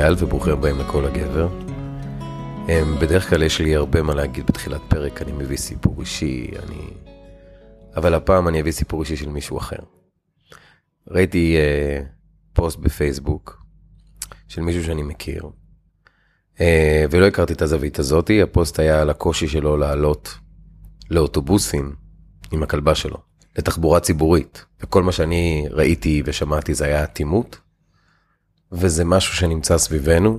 אייל וברוכים הבאים לכל הגבר. אמ, בדרך כלל יש לי הרבה מה להגיד בתחילת פרק, אני מביא סיפור אישי, אני... אבל הפעם אני אביא סיפור אישי של מישהו אחר. ראיתי uh, פוסט בפייסבוק של מישהו שאני מכיר, uh, ולא הכרתי את הזווית הזאתי, הפוסט היה על הקושי שלו לעלות לאוטובוסים עם הכלבה שלו, לתחבורה ציבורית, וכל מה שאני ראיתי ושמעתי זה היה אטימות. וזה משהו שנמצא סביבנו,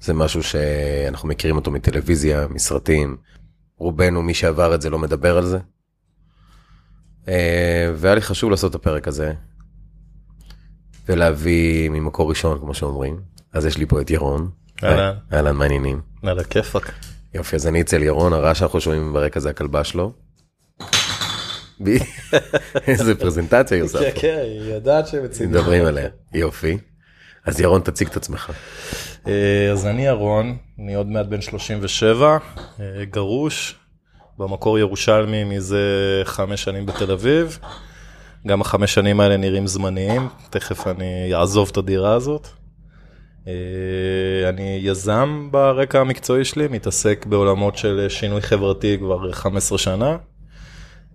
זה משהו שאנחנו מכירים אותו מטלוויזיה, מסרטים, רובנו, מי שעבר את זה לא מדבר על זה. אה, והיה לי חשוב לעשות את הפרק הזה, ולהביא ממקור ראשון, כמו שאומרים. אז יש לי פה את ירון. אהלן. אהלן, מה העניינים? על הכיפאק. יופי, אז אני אצל ירון, הרעש שאנחנו שומעים ברקע זה הכלבה שלו. איזה פרזנטציה היא עושה פה. כן, היא יודעת שהם מציעים. מדברים עליה. יופי. אז ירון, תציג את עצמך. אה, אז אני ירון, אני עוד מעט בן 37, אה, גרוש, במקור ירושלמי מזה חמש שנים בתל אביב. גם החמש שנים האלה נראים זמניים, תכף אני אעזוב את הדירה הזאת. אה, אני יזם ברקע המקצועי שלי, מתעסק בעולמות של שינוי חברתי כבר 15 שנה.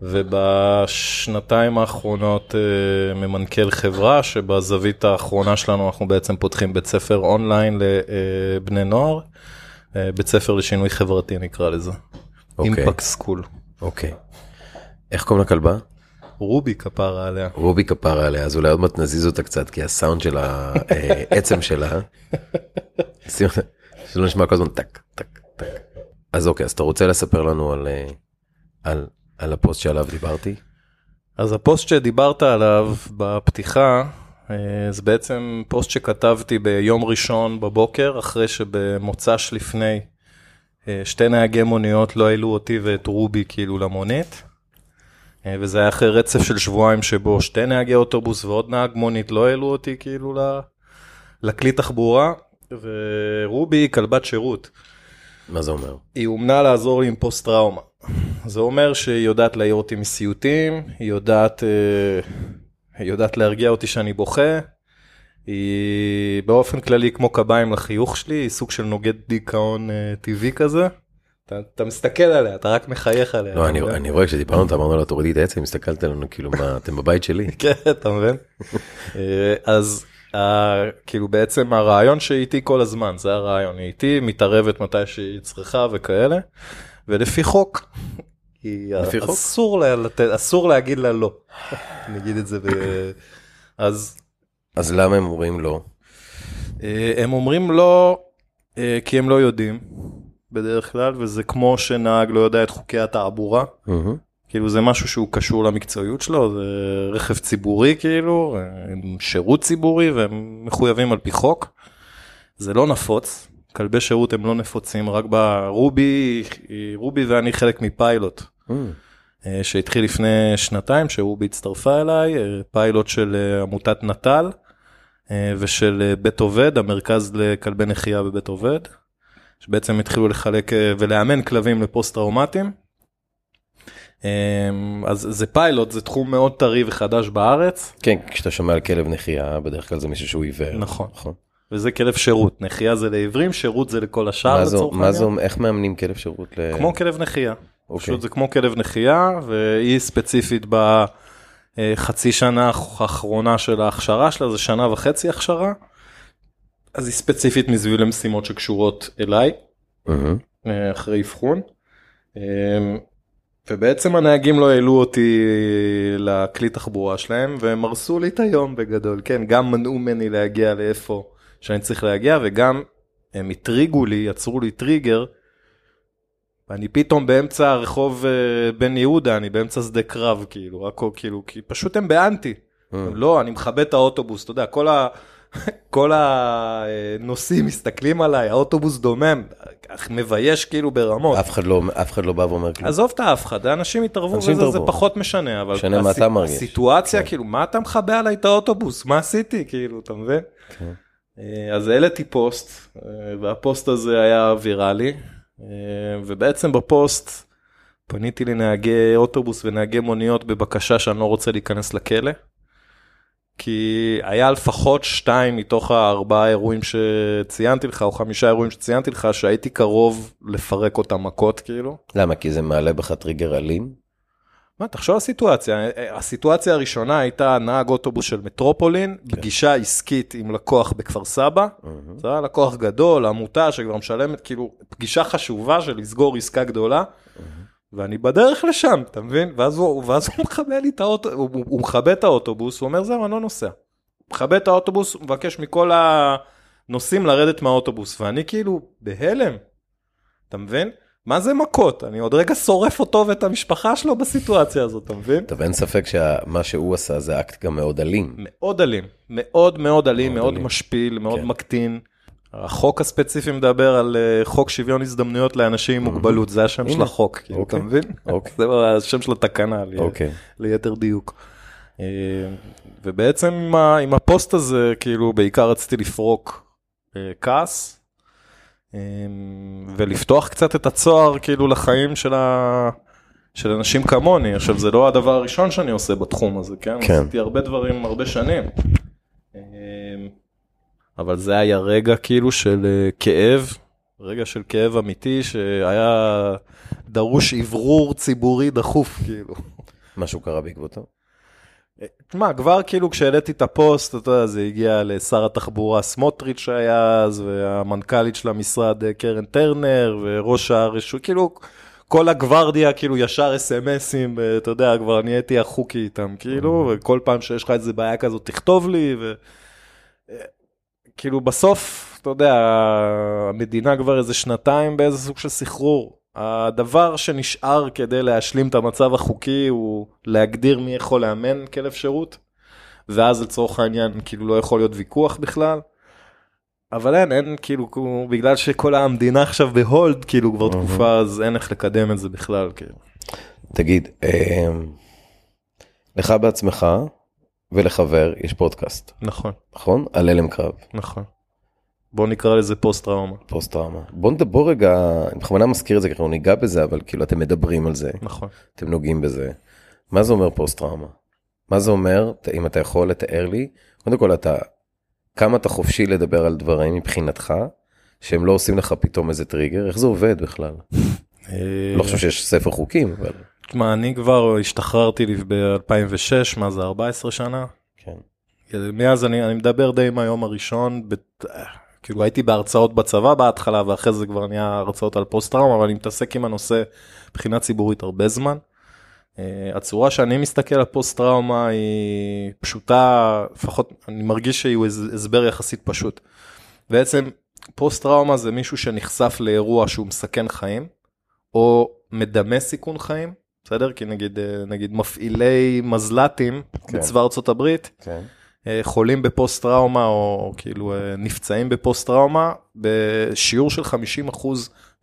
ובשנתיים האחרונות אה, ממנכ"ל חברה שבזווית האחרונה שלנו אנחנו בעצם פותחים בית ספר אונליין לבני נוער, אה, בית ספר לשינוי חברתי נקרא לזה, אוקיי. Impact School. אוקיי. איך קוראים לכלבה? רובי כפרה עליה. רובי כפרה עליה, אז אולי עוד מעט נזיז אותה קצת, כי הסאונד של העצם שלה, שלא נשמע כל הזמן טק, טק, טק. אז אוקיי, אז אתה רוצה לספר לנו על, אה, על, על הפוסט שעליו דיברתי? אז הפוסט שדיברת עליו בפתיחה, אה, זה בעצם פוסט שכתבתי ביום ראשון בבוקר, אחרי שבמוצ"ש לפני אה, שתי נהגי מוניות לא העלו אותי ואת רובי כאילו למונית. אה, וזה היה אחרי רצף של שבועיים שבו שתי נהגי אוטובוס ועוד נהג מונית לא העלו אותי כאילו ל- לכלי תחבורה. ורובי היא כלבת שירות. מה זה אומר? היא אומנה לעזור לי עם פוסט טראומה. זה אומר שהיא יודעת להעיר אותי מסיוטים, היא יודעת, אה, היא יודעת להרגיע אותי שאני בוכה. היא באופן כללי כמו קביים לחיוך שלי, היא סוג של נוגד דיכאון אה, טבעי כזה. אתה, אתה מסתכל עליה, אתה רק מחייך עליה. לא, אני? אני רואה כשדיברנו, אתה אמרנו לה תורידי את העצם, הסתכלת עלינו כאילו מה, אתם בבית שלי? כן, אתה מבין? אה, אז אה, כאילו בעצם הרעיון שהיא איתי כל הזמן, זה הרעיון, היא איתי מתערבת מתי שהיא צריכה וכאלה, ולפי חוק, לפי חוק? אסור לה לתת, אסור להגיד לה לא, נגיד את זה, ב... אז אז למה הם אומרים לא? אה, הם אומרים לא, אה, כי הם לא יודעים, בדרך כלל, וזה כמו שנהג לא יודע את חוקי התעבורה. כאילו זה משהו שהוא קשור למקצועיות שלו, זה רכב ציבורי כאילו, הם שירות ציבורי והם מחויבים על פי חוק. זה לא נפוץ, כלבי שירות הם לא נפוצים, רק ברובי, רובי ואני חלק מפיילוט. אה, שהתחיל לפני שנתיים, שרובי הצטרפה אליי, אה, פיילוט של עמותת נט"ל ושל בית עובד, המרכז לכלבי נחייה בבית עובד, שבעצם התחילו לחלק ולאמן כלבים לפוסט טראומטיים. אמ, אז זה פיילוט, זה תחום מאוד טרי וחדש בארץ, כן, כשאתה שומע על כלב נחייה, בדרך כלל זה מישהו שהוא עיוור. נכון. נכון. וזה כלב שירות, נחייה זה לעיוורים, שירות זה לכל השאר מה זה, לצורך מה זה, העניין. אומר- איך מאמנים כלב שירות ל... כמו כלב נחייה, אוקיי. פשוט זה כמו כלב נחייה, והיא ספציפית בחצי שנה האחרונה של ההכשרה שלה, זה שנה וחצי הכשרה, אז היא ספציפית מסביב למשימות שקשורות אליי. אה, אחרי אבחון. אה, ובעצם הנהגים לא העלו אותי לכלי תחבורה שלהם והם הרסו לי את היום בגדול כן גם מנעו ממני להגיע לאיפה שאני צריך להגיע וגם הם הטריגו לי יצרו לי טריגר. אני פתאום באמצע הרחוב אה, בן יהודה אני באמצע שדה קרב כאילו הכל כאילו כי פשוט הם באנטי. הם לא אני מכבה את האוטובוס אתה יודע כל ה... כל הנוסעים מסתכלים עליי האוטובוס דומם מבייש כאילו ברמות. אף אחד לא, אף אחד לא בא ואומר כלום. עזוב את האף אחד, אנשים התערבו אנשים בזה, זה התערבו. פחות משנה, אבל משנה מה הס- אתה מרגיש. הסיטואציה, כאילו, מה אתה מכבה עליי את האוטובוס? מה עשיתי? כאילו, אתה מבין? כן. אה, אז העליתי פוסט, אה, והפוסט הזה היה ויראלי, אה, ובעצם בפוסט פניתי לנהגי אוטובוס ונהגי מוניות בבקשה שאני לא רוצה להיכנס לכלא. כי היה לפחות שתיים מתוך הארבעה אירועים שציינתי לך, או חמישה אירועים שציינתי לך, שהייתי קרוב לפרק אותם מכות כאילו. למה? כי זה מעלה בך טריגר אלים? מה, תחשוב על הסיטואציה, הסיטואציה הראשונה הייתה נהג אוטובוס של מטרופולין, כן. פגישה עסקית עם לקוח בכפר סבא, מהמם. זה היה לקוח גדול, עמותה שכבר משלמת, כאילו, פגישה חשובה של לסגור עסקה גדולה, ואני בדרך לשם, אתה מבין? ואז הוא, ואז הוא מכבה לי את האוטו, הוא, הוא, הוא מכבה את האוטובוס, הוא אומר זהו, אני לא נוסע. מכבה את האוטובוס, הוא מבקש מכל הנוסעים לרדת מהאוטובוס, ואני כאילו בהלם, אתה מבין? מה זה מכות? אני עוד רגע שורף אותו ואת המשפחה שלו בסיטואציה הזאת, אתה מבין? טוב, אין ספק שמה שהוא עשה זה אקט גם מאוד אלים. מאוד אלים, מאוד מאוד אלים, מאוד מאוד אלים. משפיל, מאוד כן. מקטין. החוק הספציפי מדבר על אה, חוק שוויון הזדמנויות לאנשים עם מוגבלות, זה השם של. החוק, כאילו, אתה אוקיי. מבין? אוקיי. זה השם של התקנה, לי- אוקיי. ליתר דיוק. אה, ובעצם עם הפוסט הזה, כאילו, בעיקר רציתי לפרוק אה, כעס, ולפתוח קצת את הצוהר, כאילו, לחיים של ה... של אנשים כמוני, עכשיו זה לא הדבר הראשון שאני עושה בתחום הזה, כן? כן. עשיתי הרבה דברים הרבה שנים. אה, אבל זה היה רגע כאילו של אה, כאב, רגע של כאב אמיתי שהיה דרוש אוורור ציבורי דחוף כאילו. משהו קרה בעקבותו? תשמע, כבר כאילו כשהעליתי את הפוסט, אתה יודע, זה הגיע לשר התחבורה סמוטריץ' שהיה אז, והמנכ"לית של המשרד אה, קרן טרנר, וראש הרשות, כאילו, כל הגוורדיה כאילו ישר אס.אם.אסים, אתה יודע, כבר נהייתי החוקי איתם, כאילו, וכל פעם שיש לך איזה בעיה כזאת, תכתוב לי, ו... אה, כאילו בסוף, אתה יודע, המדינה כבר איזה שנתיים באיזה סוג של סחרור. הדבר שנשאר כדי להשלים את המצב החוקי הוא להגדיר מי יכול לאמן כלב שירות, ואז לצורך העניין כאילו לא יכול להיות ויכוח בכלל. אבל אין, אין כאילו, בגלל שכל המדינה עכשיו בהולד כאילו כבר אהה. תקופה, אז אין איך לקדם את זה בכלל, כאילו. תגיד, אמ, לך בעצמך ולחבר יש פודקאסט, נכון, נכון? על הלם קרב, נכון. בוא נקרא לזה פוסט טראומה. פוסט טראומה. בוא נדבר רגע, אני בכוונה מזכיר את זה כי אנחנו ניגע בזה, אבל כאילו אתם מדברים על זה, נכון. אתם נוגעים בזה. מה זה אומר פוסט טראומה? מה זה אומר, אם אתה יכול לתאר לי, קודם כל אתה, כמה אתה חופשי לדבר על דברים מבחינתך, שהם לא עושים לך פתאום איזה טריגר, איך זה עובד בכלל? לא חושב שיש ספר חוקים, אבל תשמע, אני כבר השתחררתי ב-2006, מה זה, 14 שנה? כן. מאז אני, אני מדבר די מהיום הראשון, בת... כאילו הייתי בהרצאות בצבא בהתחלה ואחרי זה כבר נהיה הרצאות על פוסט טראומה, אבל אני מתעסק עם הנושא מבחינה ציבורית הרבה זמן. Uh, הצורה שאני מסתכל על פוסט טראומה היא פשוטה, לפחות אני מרגיש איזה הסבר יחסית פשוט. בעצם פוסט טראומה זה מישהו שנחשף לאירוע שהוא מסכן חיים, או מדמה סיכון חיים, בסדר? כי נגיד, אה, נגיד מפעילי מזל"טים כן. בצבא ארצות הברית, כן. אה, חולים בפוסט טראומה או כאילו אה, נפצעים בפוסט טראומה בשיעור של 50%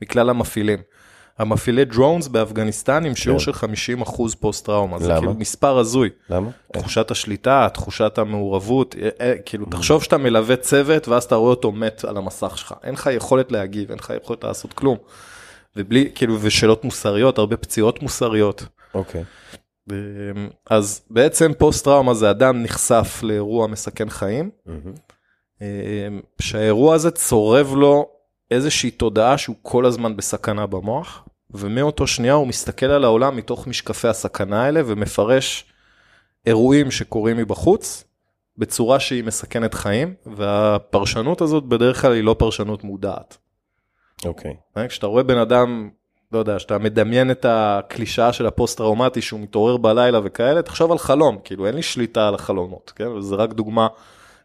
מכלל המפעילים. המפעילי drones באפגניסטן עם שיעור כן. של 50% פוסט טראומה, זה למה? כאילו מספר הזוי. למה? תחושת השליטה, תחושת המעורבות, אה, כאילו תחשוב שאתה מלווה צוות ואז אתה רואה אותו מת על המסך שלך, אין לך יכולת להגיב, אין לך יכולת לעשות כלום. ובלי, כאילו, ושאלות מוסריות, הרבה פציעות מוסריות. אוקיי. ו- אז בעצם פוסט טראומה זה אדם נחשף לאירוע מסכן חיים. אה, שהאירוע הזה צורב לו איזושהי תודעה שהוא כל הזמן בסכנה במוח, ומאותו שנייה הוא מסתכל על העולם מתוך משקפי הסכנה האלה ומפרש אירועים שקורים מבחוץ בצורה שהיא מסכנת חיים, והפרשנות הזאת בדרך כלל היא לא פרשנות מודעת. אוקיי. אה, כשאתה רואה בן אדם, לא יודע, שאתה מדמיין את הקלישאה של הפוסט טראומטי שהוא מתעורר בלילה וכאלה, תחשוב על חלום, כאילו אין לי שליטה על החלומות, כן? וזה רק דוגמה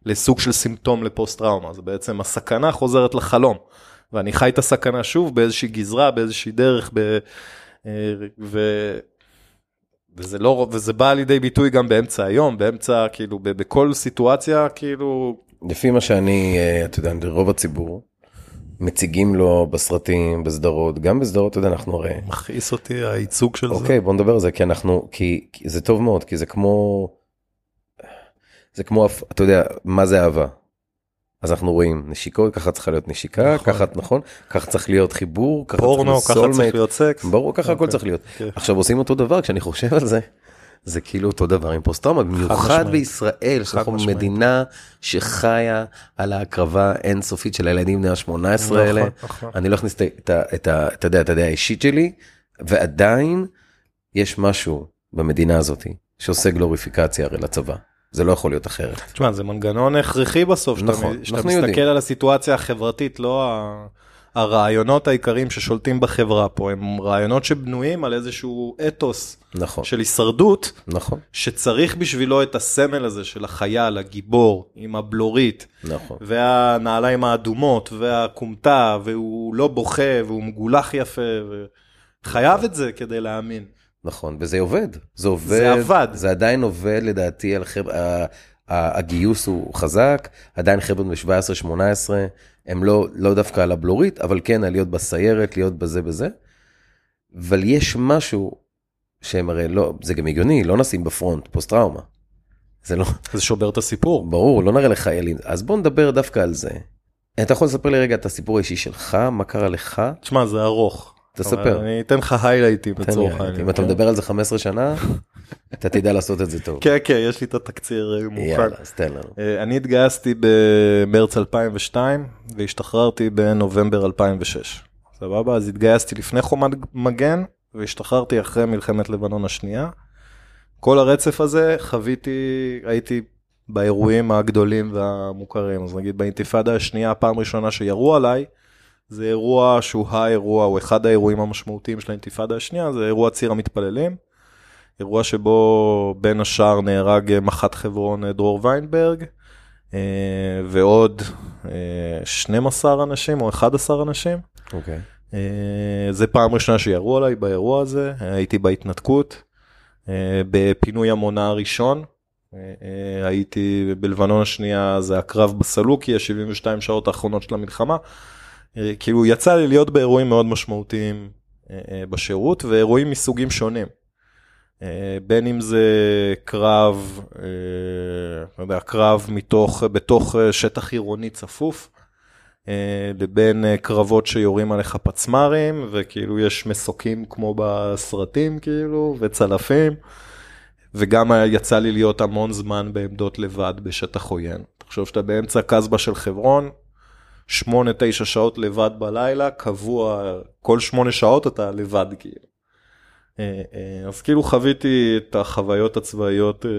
לסוג של סימפטום לפוסט טראומה, זה בעצם הסכנה חוזרת לחלום, ואני חי את הסכנה שוב באיזושהי גזרה, באיזושהי דרך, ב... אה, ו... וזה לא, וזה בא לידי ביטוי גם באמצע היום, באמצע, כאילו, בכל סיטואציה, כאילו, לפי מה שאני, אה, אתה יודע, רוב הציבור מציגים לו בסרטים, בסדרות, גם בסדרות, אתה יודע, אנחנו הרי... מכעיס אותי הייצוג של זה. אוקיי, בוא נדבר על זה, כי אנחנו, כי, כי זה טוב מאוד, כי זה כמו, זה כמו, אתה יודע, מה זה אהבה? אז אנחנו רואים נשיקות, ככה צריכה להיות נשיקה, נכון. ככה, נכון? ככה צריך להיות חיבור, ככה פורנו, צריך ככה להיות צריך soulmate. להיות סקס. ברור, ככה הכל אוקיי. צריך להיות. כן. עכשיו עושים אותו דבר, כשאני חושב על זה, זה כאילו אותו דבר עם פוסט טראומה, במיוחד. בישראל, שאנחנו. מדינה שחיה על ההקרבה האינסופית של הילדים בני ה-18 האלה. נכון, נכון. אני לא אכניס את הדעה האישית שלי, ועדיין יש משהו במדינה הזאת שעושה גלוריפיקציה הרי לצבא. זה לא יכול להיות אחרת. תשמע, זה מנגנון הכרחי בסוף, שאתה, נכון, שאתה מסתכל יודעים. על הסיטואציה החברתית, לא ה... הרעיונות העיקריים ששולטים בחברה פה, הם רעיונות שבנויים על איזשהו אתוס נכון, של הישרדות, נכון, שצריך בשבילו את הסמל הזה של החייל, הגיבור, עם הבלורית, נכון. והנעליים האדומות, והכומתה, והוא לא בוכה, והוא מגולח יפה, וחייב את זה כדי להאמין. נכון, וזה עובד. זה עובד. זה עבד. זה עדיין עובד לדעתי על חבר'ה, הגיוס הוא חזק, עדיין חבר'ה בני 17-18, הם לא, לא דווקא על הבלורית, אבל כן על להיות בסיירת, להיות בזה בזה. אבל יש משהו שהם הרי לא, זה גם הגיוני, לא נשים בפרונט פוסט טראומה. זה לא, זה שובר את הסיפור. ברור, לא נראה לחיילים. אז בוא נדבר דווקא על זה. אתה יכול לספר לי רגע את הסיפור האישי שלך, מה קרה לך? תשמע, זה ארוך. תספר. אני אתן לך היילייטים לצורך העניין. אם אתה כן? מדבר על זה 15 שנה, אתה תדע לעשות את זה טוב. כן, כן, יש לי את התקציר אה, מוכן. יאללה, אז תן לנו. אה, אני התגייסתי במרץ 2002 והשתחררתי בנובמבר 2006. סבבה? אז התגייסתי לפני חומת מגן והשתחררתי אחרי מלחמת לבנון השנייה. כל הרצף הזה חוויתי, הייתי באירועים הגדולים והמוכרים. אז נגיד באינתיפאדה השנייה, הפעם ראשונה שירו עליי, זה אירוע שהוא האירוע, או אחד האירועים המשמעותיים של האינתיפאדה השנייה, זה אירוע ציר המתפללים. אירוע שבו בין השאר נהרג אה, מח"ט חברון אה, דרור ויינברג, אה, ועוד אה, 12 אנשים או 11 אנשים. אוקיי. אה, זה פעם ראשונה שירו עליי באירוע הזה, הייתי בהתנתקות, בפינוי עמונה הראשון. הייתי בלבנון השנייה, זה הקרב בסלוקי, ה-72 שעות האחרונות של המלחמה. כאילו יצא לי להיות באירועים מאוד משמעותיים בשירות, ואירועים מסוגים שונים. אה, בין אם זה קרב, אה, לא יודע, קרב מתוך, בתוך אה, שטח עירוני צפוף, לבין קרבות שיורים עליך פצמ"רים, וכאילו יש מסוקים כמו בסרטים כאילו, וצלפים, וגם יצא לי להיות המון זמן בעמדות לבד בשטח עוין. תחשוב שאתה באמצע קסבה של חברון, שמונה, תשע שעות לבד בלילה, קבוע, כל שמונה שעות אתה לבד כאילו. אה, אה, אז כאילו חוויתי את החוויות הצבאיות אה,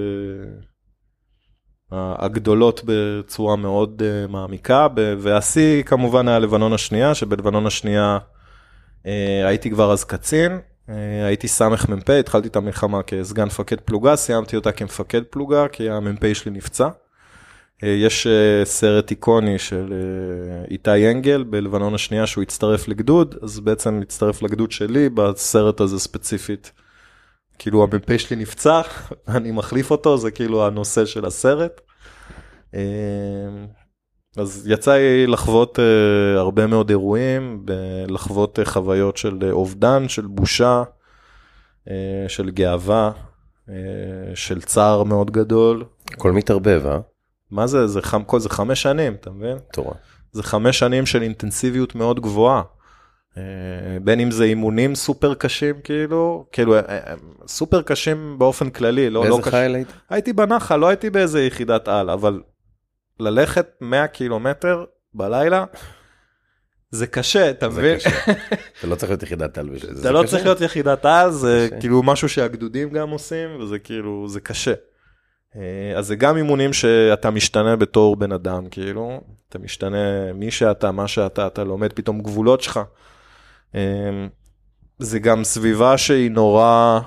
הגדולות בצורה מאוד מעמיקה, והשיא כמובן היה לבנון השנייה, שבלבנון השנייה הייתי כבר אז קצין, הייתי סמ"פ, התחלתי את המלחמה כסגן מפקד פלוגה, סיימתי אותה כמפקד פלוגה, כי המ"פ שלי נפצע. אה, יש אה, סרט איקוני של אה, איתי אנגל בלבנון השנייה שהוא הצטרף לגדוד, אז בעצם הצטרף לגדוד שלי בסרט הזה ספציפית. כאילו המ"פ שלי נפצע, אני מחליף אותו, זה כאילו הנושא של הסרט. אז יצא לי לחוות הרבה מאוד אירועים, לחוות חוויות של אובדן, של בושה, של גאווה, של צער מאוד גדול. הכל מתערבב, אה? מה זה, זה, חמ, כל זה חמש שנים, אתה מבין? תורה. זה חמש שנים של אינטנסיביות מאוד גבוהה. אה, בין אם זה אימונים סופר קשים, כאילו, כאילו, אה, אה, סופר קשים באופן כללי, לא, לא באיזה קש... חייל היית? הייתי בנחל, לא הייתי באיזה יחידת על, אבל ללכת 100 קילומטר בלילה, זה קשה, אתה זה מבין? קשה. זה לא צריך להיות יחידת טל בשביל זה. זה לא. צריך להיות יחידת על, זה. כאילו משהו שהגדודים גם עושים, וזה כאילו, זה קשה. אה, אז זה גם אימונים שאתה משתנה בתור בן אדם, כאילו, אתה משתנה מי שאתה, מה שאתה, אתה לומד פתאום גבולות שלך. אה, זה גם סביבה שהיא נורא,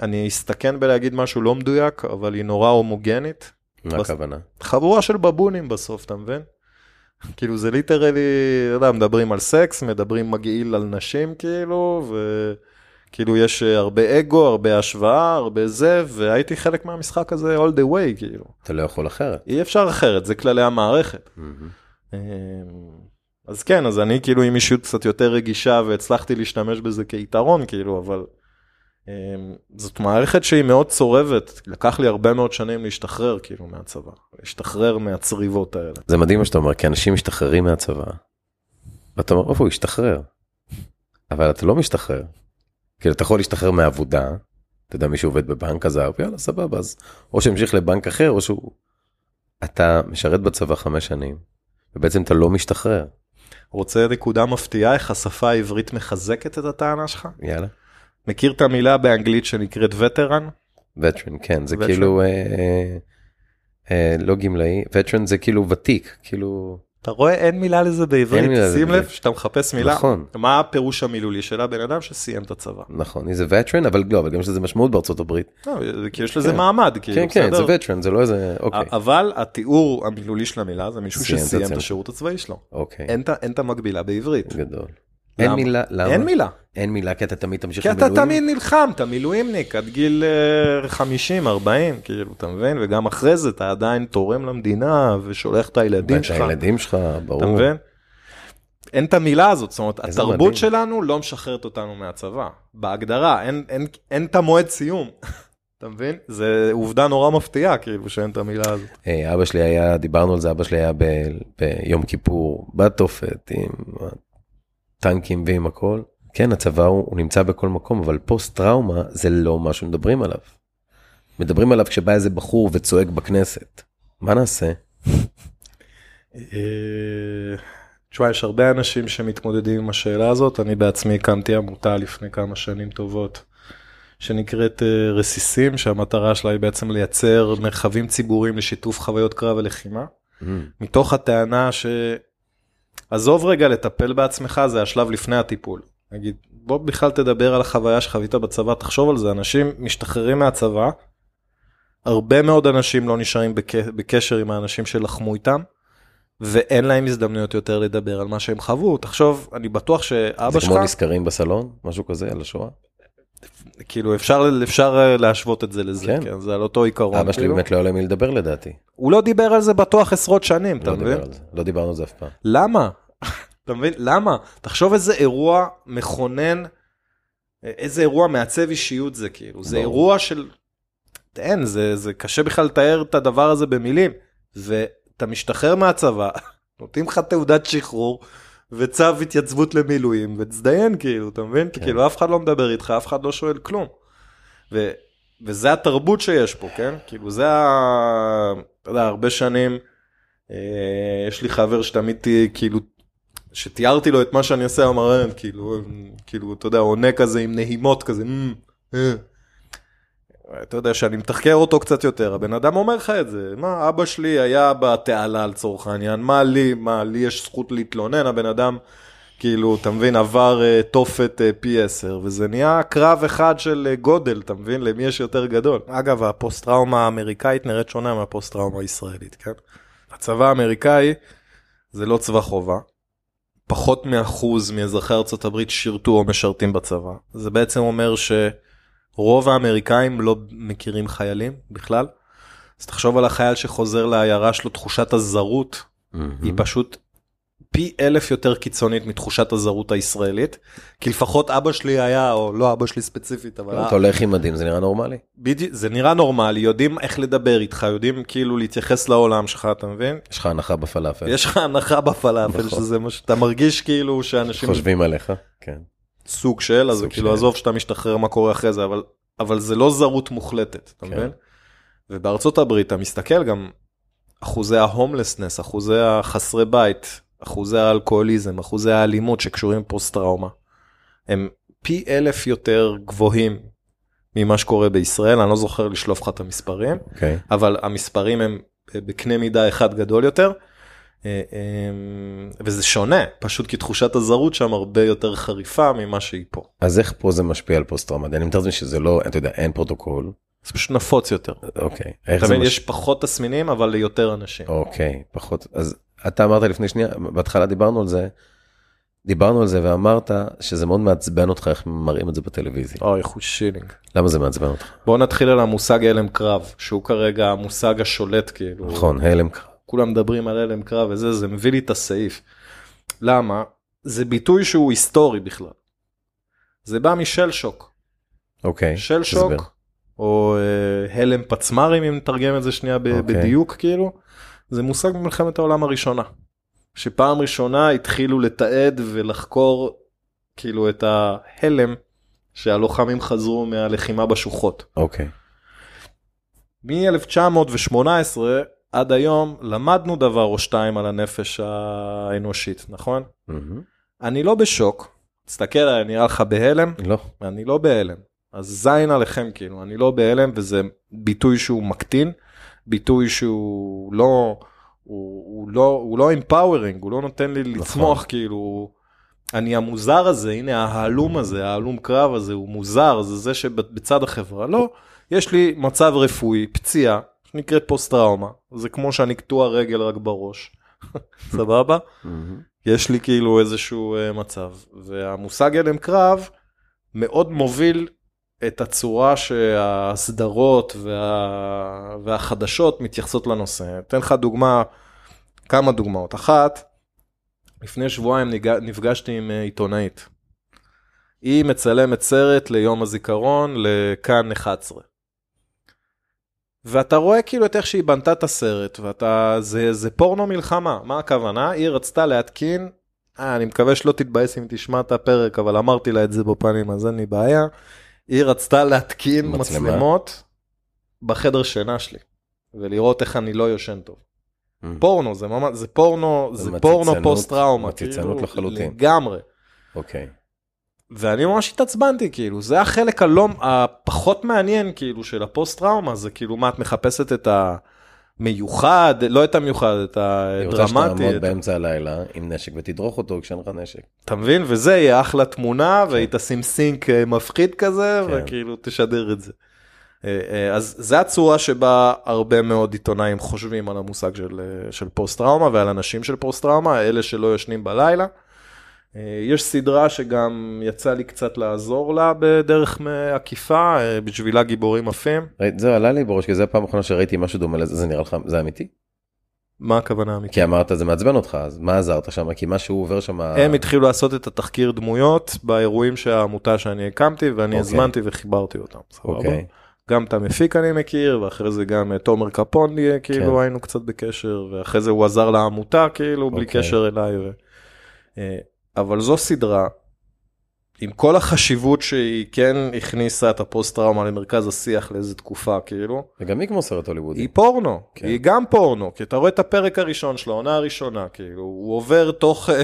אני אסתכן בלהגיד משהו לא מדויק, אבל היא נורא הומוגנית. מה בס- הכוונה? חבורה של בבונים בסוף, אתה מבין? כאילו זה literally, לא יודע, מדברים על סקס, מדברים מגעיל על נשים כאילו, וכאילו יש אה, הרבה אגו, הרבה השוואה, הרבה זה, והייתי חלק מהמשחק הזה all the way, כאילו. אתה לא יכול אחרת. אי אפשר אחרת, זה כללי המערכת. אמ, אז כן, אז אני כאילו עם אישיות קצת יותר רגישה והצלחתי להשתמש בזה כיתרון, כאילו, אבל אמ, זאת מערכת שהיא מאוד צורבת, לקח לי הרבה מאוד שנים להשתחרר כאילו מהצבא, להשתחרר מהצריבות האלה. זה מדהים מה שאתה אומר, כי אנשים משתחררים מהצבא. ואתה אומר, איפה הוא השתחרר? אבל אתה לא משתחרר. כאילו, אתה יכול להשתחרר מהעבודה, אתה יודע, מישהו עובד בבנק עזב, יאללה, סבבה, אז או שהמשיך לבנק אחר, או שהוא... אתה משרת בצבא חמש שנים, ובעצם אתה לא משתחרר. רוצה נקודה מפתיעה איך השפה העברית מחזקת את הטענה שלך? יאללה. מכיר את המילה באנגלית שנקראת וטרן? וטרן, כן, זה veteran. כאילו, אה, אה, אה, לא גמלאי, וטרן זה כאילו ותיק, כאילו, אתה רואה אין מילה לזה בעברית, מילה לזה שים לב. שאתה מחפש מילה, נכון. מה הפירוש המילולי של הבן אדם שסיים את הצבא? נכון, זה וטרן, אבל לא, אבל גם יש לזה משמעות בארצות הברית. לא, כי יש לזה כן. מעמד, כאילו, כן, כן, זה? וטרן, זה לא איזה, אוקיי, אבל התיאור המילולי של המילה זה מישהו שסיים את. השירות הצבאי שלו. אוקיי, אין את המקבילה בעברית. גדול. אין מילה, למה? אין מילה. אין מילה, כי אתה תמיד תמשיך כי אתה למילואים? תמיד נלחמת, מילואימניק, עד גיל אה, 50, 40, כאילו, אתה מבין? וגם אחרי זה אתה עדיין תורם למדינה ושולח את הילדים שלך. הילדים שלך, ברור. אתה מבין? אין את המילה הזאת, זאת אומרת, התרבות מדהים. שלנו לא משחררת אותנו מהצבא. בהגדרה, אין, אין, אין את המועד סיום. אתה מבין? זה עובדה נורא מפתיעה, כאילו, שאין את המילה הזאת. אה, אבא שלי היה, דיברנו על זה, אבא שלי היה ב- ביום כיפור, בתופת, עם טנקים ועם הכל. כן, הצבא הוא, הוא נמצא בכל מקום, אבל פוסט טראומה זה לא מה שמדברים עליו. מדברים עליו כשבא איזה בחור וצועק בכנסת. מה נעשה? אה, תשמע, יש הרבה אנשים שמתמודדים עם השאלה הזאת, אני בעצמי הקמתי עמותה לפני כמה שנים טובות, שנקראת אה, רסיסים, שהמטרה שלה היא בעצם לייצר מרחבים ציבוריים לשיתוף חוויות קרב ולחימה, מתוך הטענה ש... עזוב רגע לטפל בעצמך, זה השלב לפני הטיפול. נגיד, בוא בכלל תדבר על החוויה שחווית בצבא, תחשוב על זה, אנשים משתחררים מהצבא, הרבה מאוד אנשים לא נשארים בק... בקשר עם האנשים שלחמו איתם, ואין להם הזדמנויות יותר לדבר על מה שהם חוו. תחשוב, אני בטוח שאבא זה שלך, כמו נזכרים בסלון, משהו כזה, על השואה. כאילו אפשר, אפשר אה, להשוות את זה לזה, כן. כן, זה על אותו עיקרון. אבא שלי כאילו. באמת לא היה לו מי לדבר לדעתי. הוא לא דיבר על זה בטוח עשרות שנים, אתה לא מבין? על זה, לא דיברנו על זה אף פעם. למה? אתה מבין? למה? תחשוב איזה אירוע מכונן, איזה אירוע מעצב אישיות זה כאילו, זה. אירוע של, אין, זה, זה קשה בכלל לתאר את הדבר הזה במילים, ואתה משתחרר מהצבא, נותנים לך תעודת שחרור וצו התייצבות למילואים, ותזדיין כאילו, אתה מבין? כי כן. כאילו אף אחד לא מדבר איתך, אף אחד לא שואל כלום. ו... וזה התרבות שיש פה, כן? כאילו זה ה... אתה יודע, הרבה שנים, אה, יש לי חבר שתמיד תהיה, כאילו, שתיארתי לו את מה שאני עושה, הוא אמר, "אה, כאילו, כאילו, אתה יודע, עונה כזה עם נהימות כזה, "מ, אה." אתה יודע שאני מתחקר אותו קצת יותר, הבן אדם אומר לך את זה, מה, אבא שלי היה בתעלה לצורך העניין, מה לי, מה, לי יש זכות להתלונן, הבן אדם, כאילו, אתה מבין, עבר אה, תופת אה, פי 10, וזה נהיה קרב אחד של אה, גודל, אתה מבין, למי יש יותר גדול. אגב, הפוסט טראומה האמריקאית נראית שונה מהפוסט טראומה הישראלית, כן? הצבא האמריקאי זה לא צבא חובה. פחות מאחוז מאזרחי הברית שירתו או משרתים בצבא. זה בעצם אומר שרוב האמריקאים לא מכירים חיילים בכלל. אז תחשוב על החייל שחוזר לעיירה שלו, תחושת הזרות היא פשוט פי אלף יותר קיצונית מתחושת הזרות הישראלית. כי לפחות אבא שלי היה, או לא אבא שלי ספציפית, אבל... אתה הולך עם מדים, זה נראה נורמלי. בדיוק, זה נראה נורמלי, יודעים איך לדבר איתך, יודעים כאילו להתייחס לעולם שלך, אתה מבין? יש לך הנחה בפלאפל. יש לך הנחה בפלאפל, נכון. שזה מה שאתה מרגיש כאילו שאנשים חושבים עליך, כן. סוג של, אז סוג כאילו של. עזוב שאתה משתחרר מה קורה אחרי זה, אבל, אבל זה לא זרות מוחלטת, אתה כן. מבין? ובארצות הברית אתה מסתכל גם אחוזי ההומלסנס, אחוזי החסרי בית, אחוזי האלכוהוליזם, אחוזי האלימות שקשורים פוסט טראומה, הם פי אלף יותר גבוהים ממה שקורה בישראל, אני לא זוכר לשלוף לך את המספרים. אוקיי. אבל המספרים הם בקנה מידה אחד גדול יותר. אה, אה, וזה שונה, פשוט כי תחושת הזרות שם הרבה יותר חריפה ממה שהיא פה. אז איך פה זה משפיע על פוסט טראומטי? אני מתאר לעצמי שזה לא, אתה יודע, אין פרוטוקול. זה פשוט נפוץ יותר. אוקיי. איך אתה מבין, מש... יש פחות תסמינים אבל ליותר אנשים. אוקיי, פחות. אז אתה אמרת לפני שנייה, בהתחלה דיברנו על זה, דיברנו על זה ואמרת שזה מאוד מעצבן אותך איך מראים את זה בטלוויזיה. אוי, חוש שילינג. למה זה מעצבן אותך? בוא נתחיל על המושג הלם קרב, שהוא כרגע המושג השולט כאילו. נכון, הלם קרב. כולם מדברים על הלם קרב וזה, זה מביא לי את הסעיף. למה? זה ביטוי שהוא היסטורי בכלל. זה בא משל שוק. אוקיי. של תסביר. שוק, או אה, הלם פצמ"רים אם נתרגם את זה שנייה ב- אוקיי. בדיוק כאילו, זה מושג במלחמת העולם הראשונה. שפעם ראשונה התחילו לתעד ולחקור כאילו את ההלם שהלוחמים חזרו מהלחימה בשוחות. אוקיי. מ-1918 עד היום למדנו דבר או שתיים על הנפש האנושית, נכון? מהמם. אני לא בשוק, תסתכל עליי, נראה לך בהלם? לא. אני לא בהלם. אז זין עליכם כאילו, אני לא בהלם וזה ביטוי שהוא מקטין, ביטוי שהוא לא, הוא, הוא לא, הוא לא empowering, הוא לא נותן לי לצמוח כאילו, אני המוזר הזה, הנה ההלום הזה, ההלום קרב הזה, הוא מוזר, זה זה שבצד החברה, לא, יש לי מצב רפואי, פציעה, שנקראת פוסט טראומה, זה כמו שאני קטוע רגל רק בראש, סבבה? יש לי כאילו איזשהו uh, מצב, והמושג הלם קרב מאוד מוביל את הצורה שהסדרות וה... והחדשות מתייחסות לנושא. אתן לך דוגמה, כמה דוגמאות. אחת, לפני שבועיים. נפגשתי עם אה, עיתונאית. היא מצלמת סרט ליום הזיכרון לכאן 11. ואתה רואה כאילו את איך שהיא בנתה את הסרט, ואתה, זה, זה פורנו מלחמה, מה הכוונה? היא רצתה להתקין, אה, אני מקווה שלא תתבאס אם תשמע את הפרק, אבל אמרתי לה את זה בפנים, אז אין לי בעיה. היא רצתה להתקין מצלמה? מצלמות בחדר שינה שלי, ולראות איך אני לא ישן טוב. מהמם. פורנו, זה ממש, זה פורנו, זה זה פורנו פוסט טראומה, מציצנות לחלוטין. לגמרי. אוקיי. ואני ממש התעצבנתי, כאילו, זה החלק הלא, הפחות מעניין, כאילו, של הפוסט טראומה, זה כאילו, מה, את מחפשת את המיוחד, לא את המיוחד, את היא רוצה הדרמטי, שתעמוד את- באמצע הלילה עם נשק ותדרוך אותו כשאין לך נשק. אתה מבין? וזה יהיה אחלה תמונה, והיא תשים סינק אה, מפחיד כזה, כן. וכאילו, תשדר את זה. אה, אה, אז זה הצורה שבה הרבה מאוד עיתונאים חושבים על המושג של, של פוסט טראומה ועל אנשים של פוסט טראומה, אלה שלא ישנים בלילה. אה, יש סדרה שגם יצא לי קצת לעזור לה בדרך עקיפה, אה, בשבילה גיבורים עפים. זהו, עלה לי בראש, כי זה הפעם האחרונה שראיתי משהו דומה לזה, זה נראה לך, זה אמיתי? מה הכוונה אמיתית? כי אמרת זה מעצבן אותך, אז מה עזרת שם? כי משהו עובר שם... הם התחילו לעשות את התחקיר דמויות באירועים שהעמותה שאני הקמתי, ואני אוקיי. הזמנתי וחיברתי אותם. סבבה? אוקיי. גם את המפיק אני מכיר, ואחרי זה גם את תומר קפון, אה, כאילו כן. היינו קצת בקשר, ואחרי זה הוא עזר לעמותה, כאילו, בלי אוקיי. קשר אליי. ו... אבל זו סדרה, עם כל החשיבות שהיא כן הכניסה את הפוסט טראומה למרכז השיח לאיזה תקופה, כאילו, וגם היא כמו סרט הוליוודי. היא פורנו, כן. היא גם פורנו, כי אתה רואה את הפרק הראשון של העונה הראשונה, כאילו, הוא עובר תוך אה,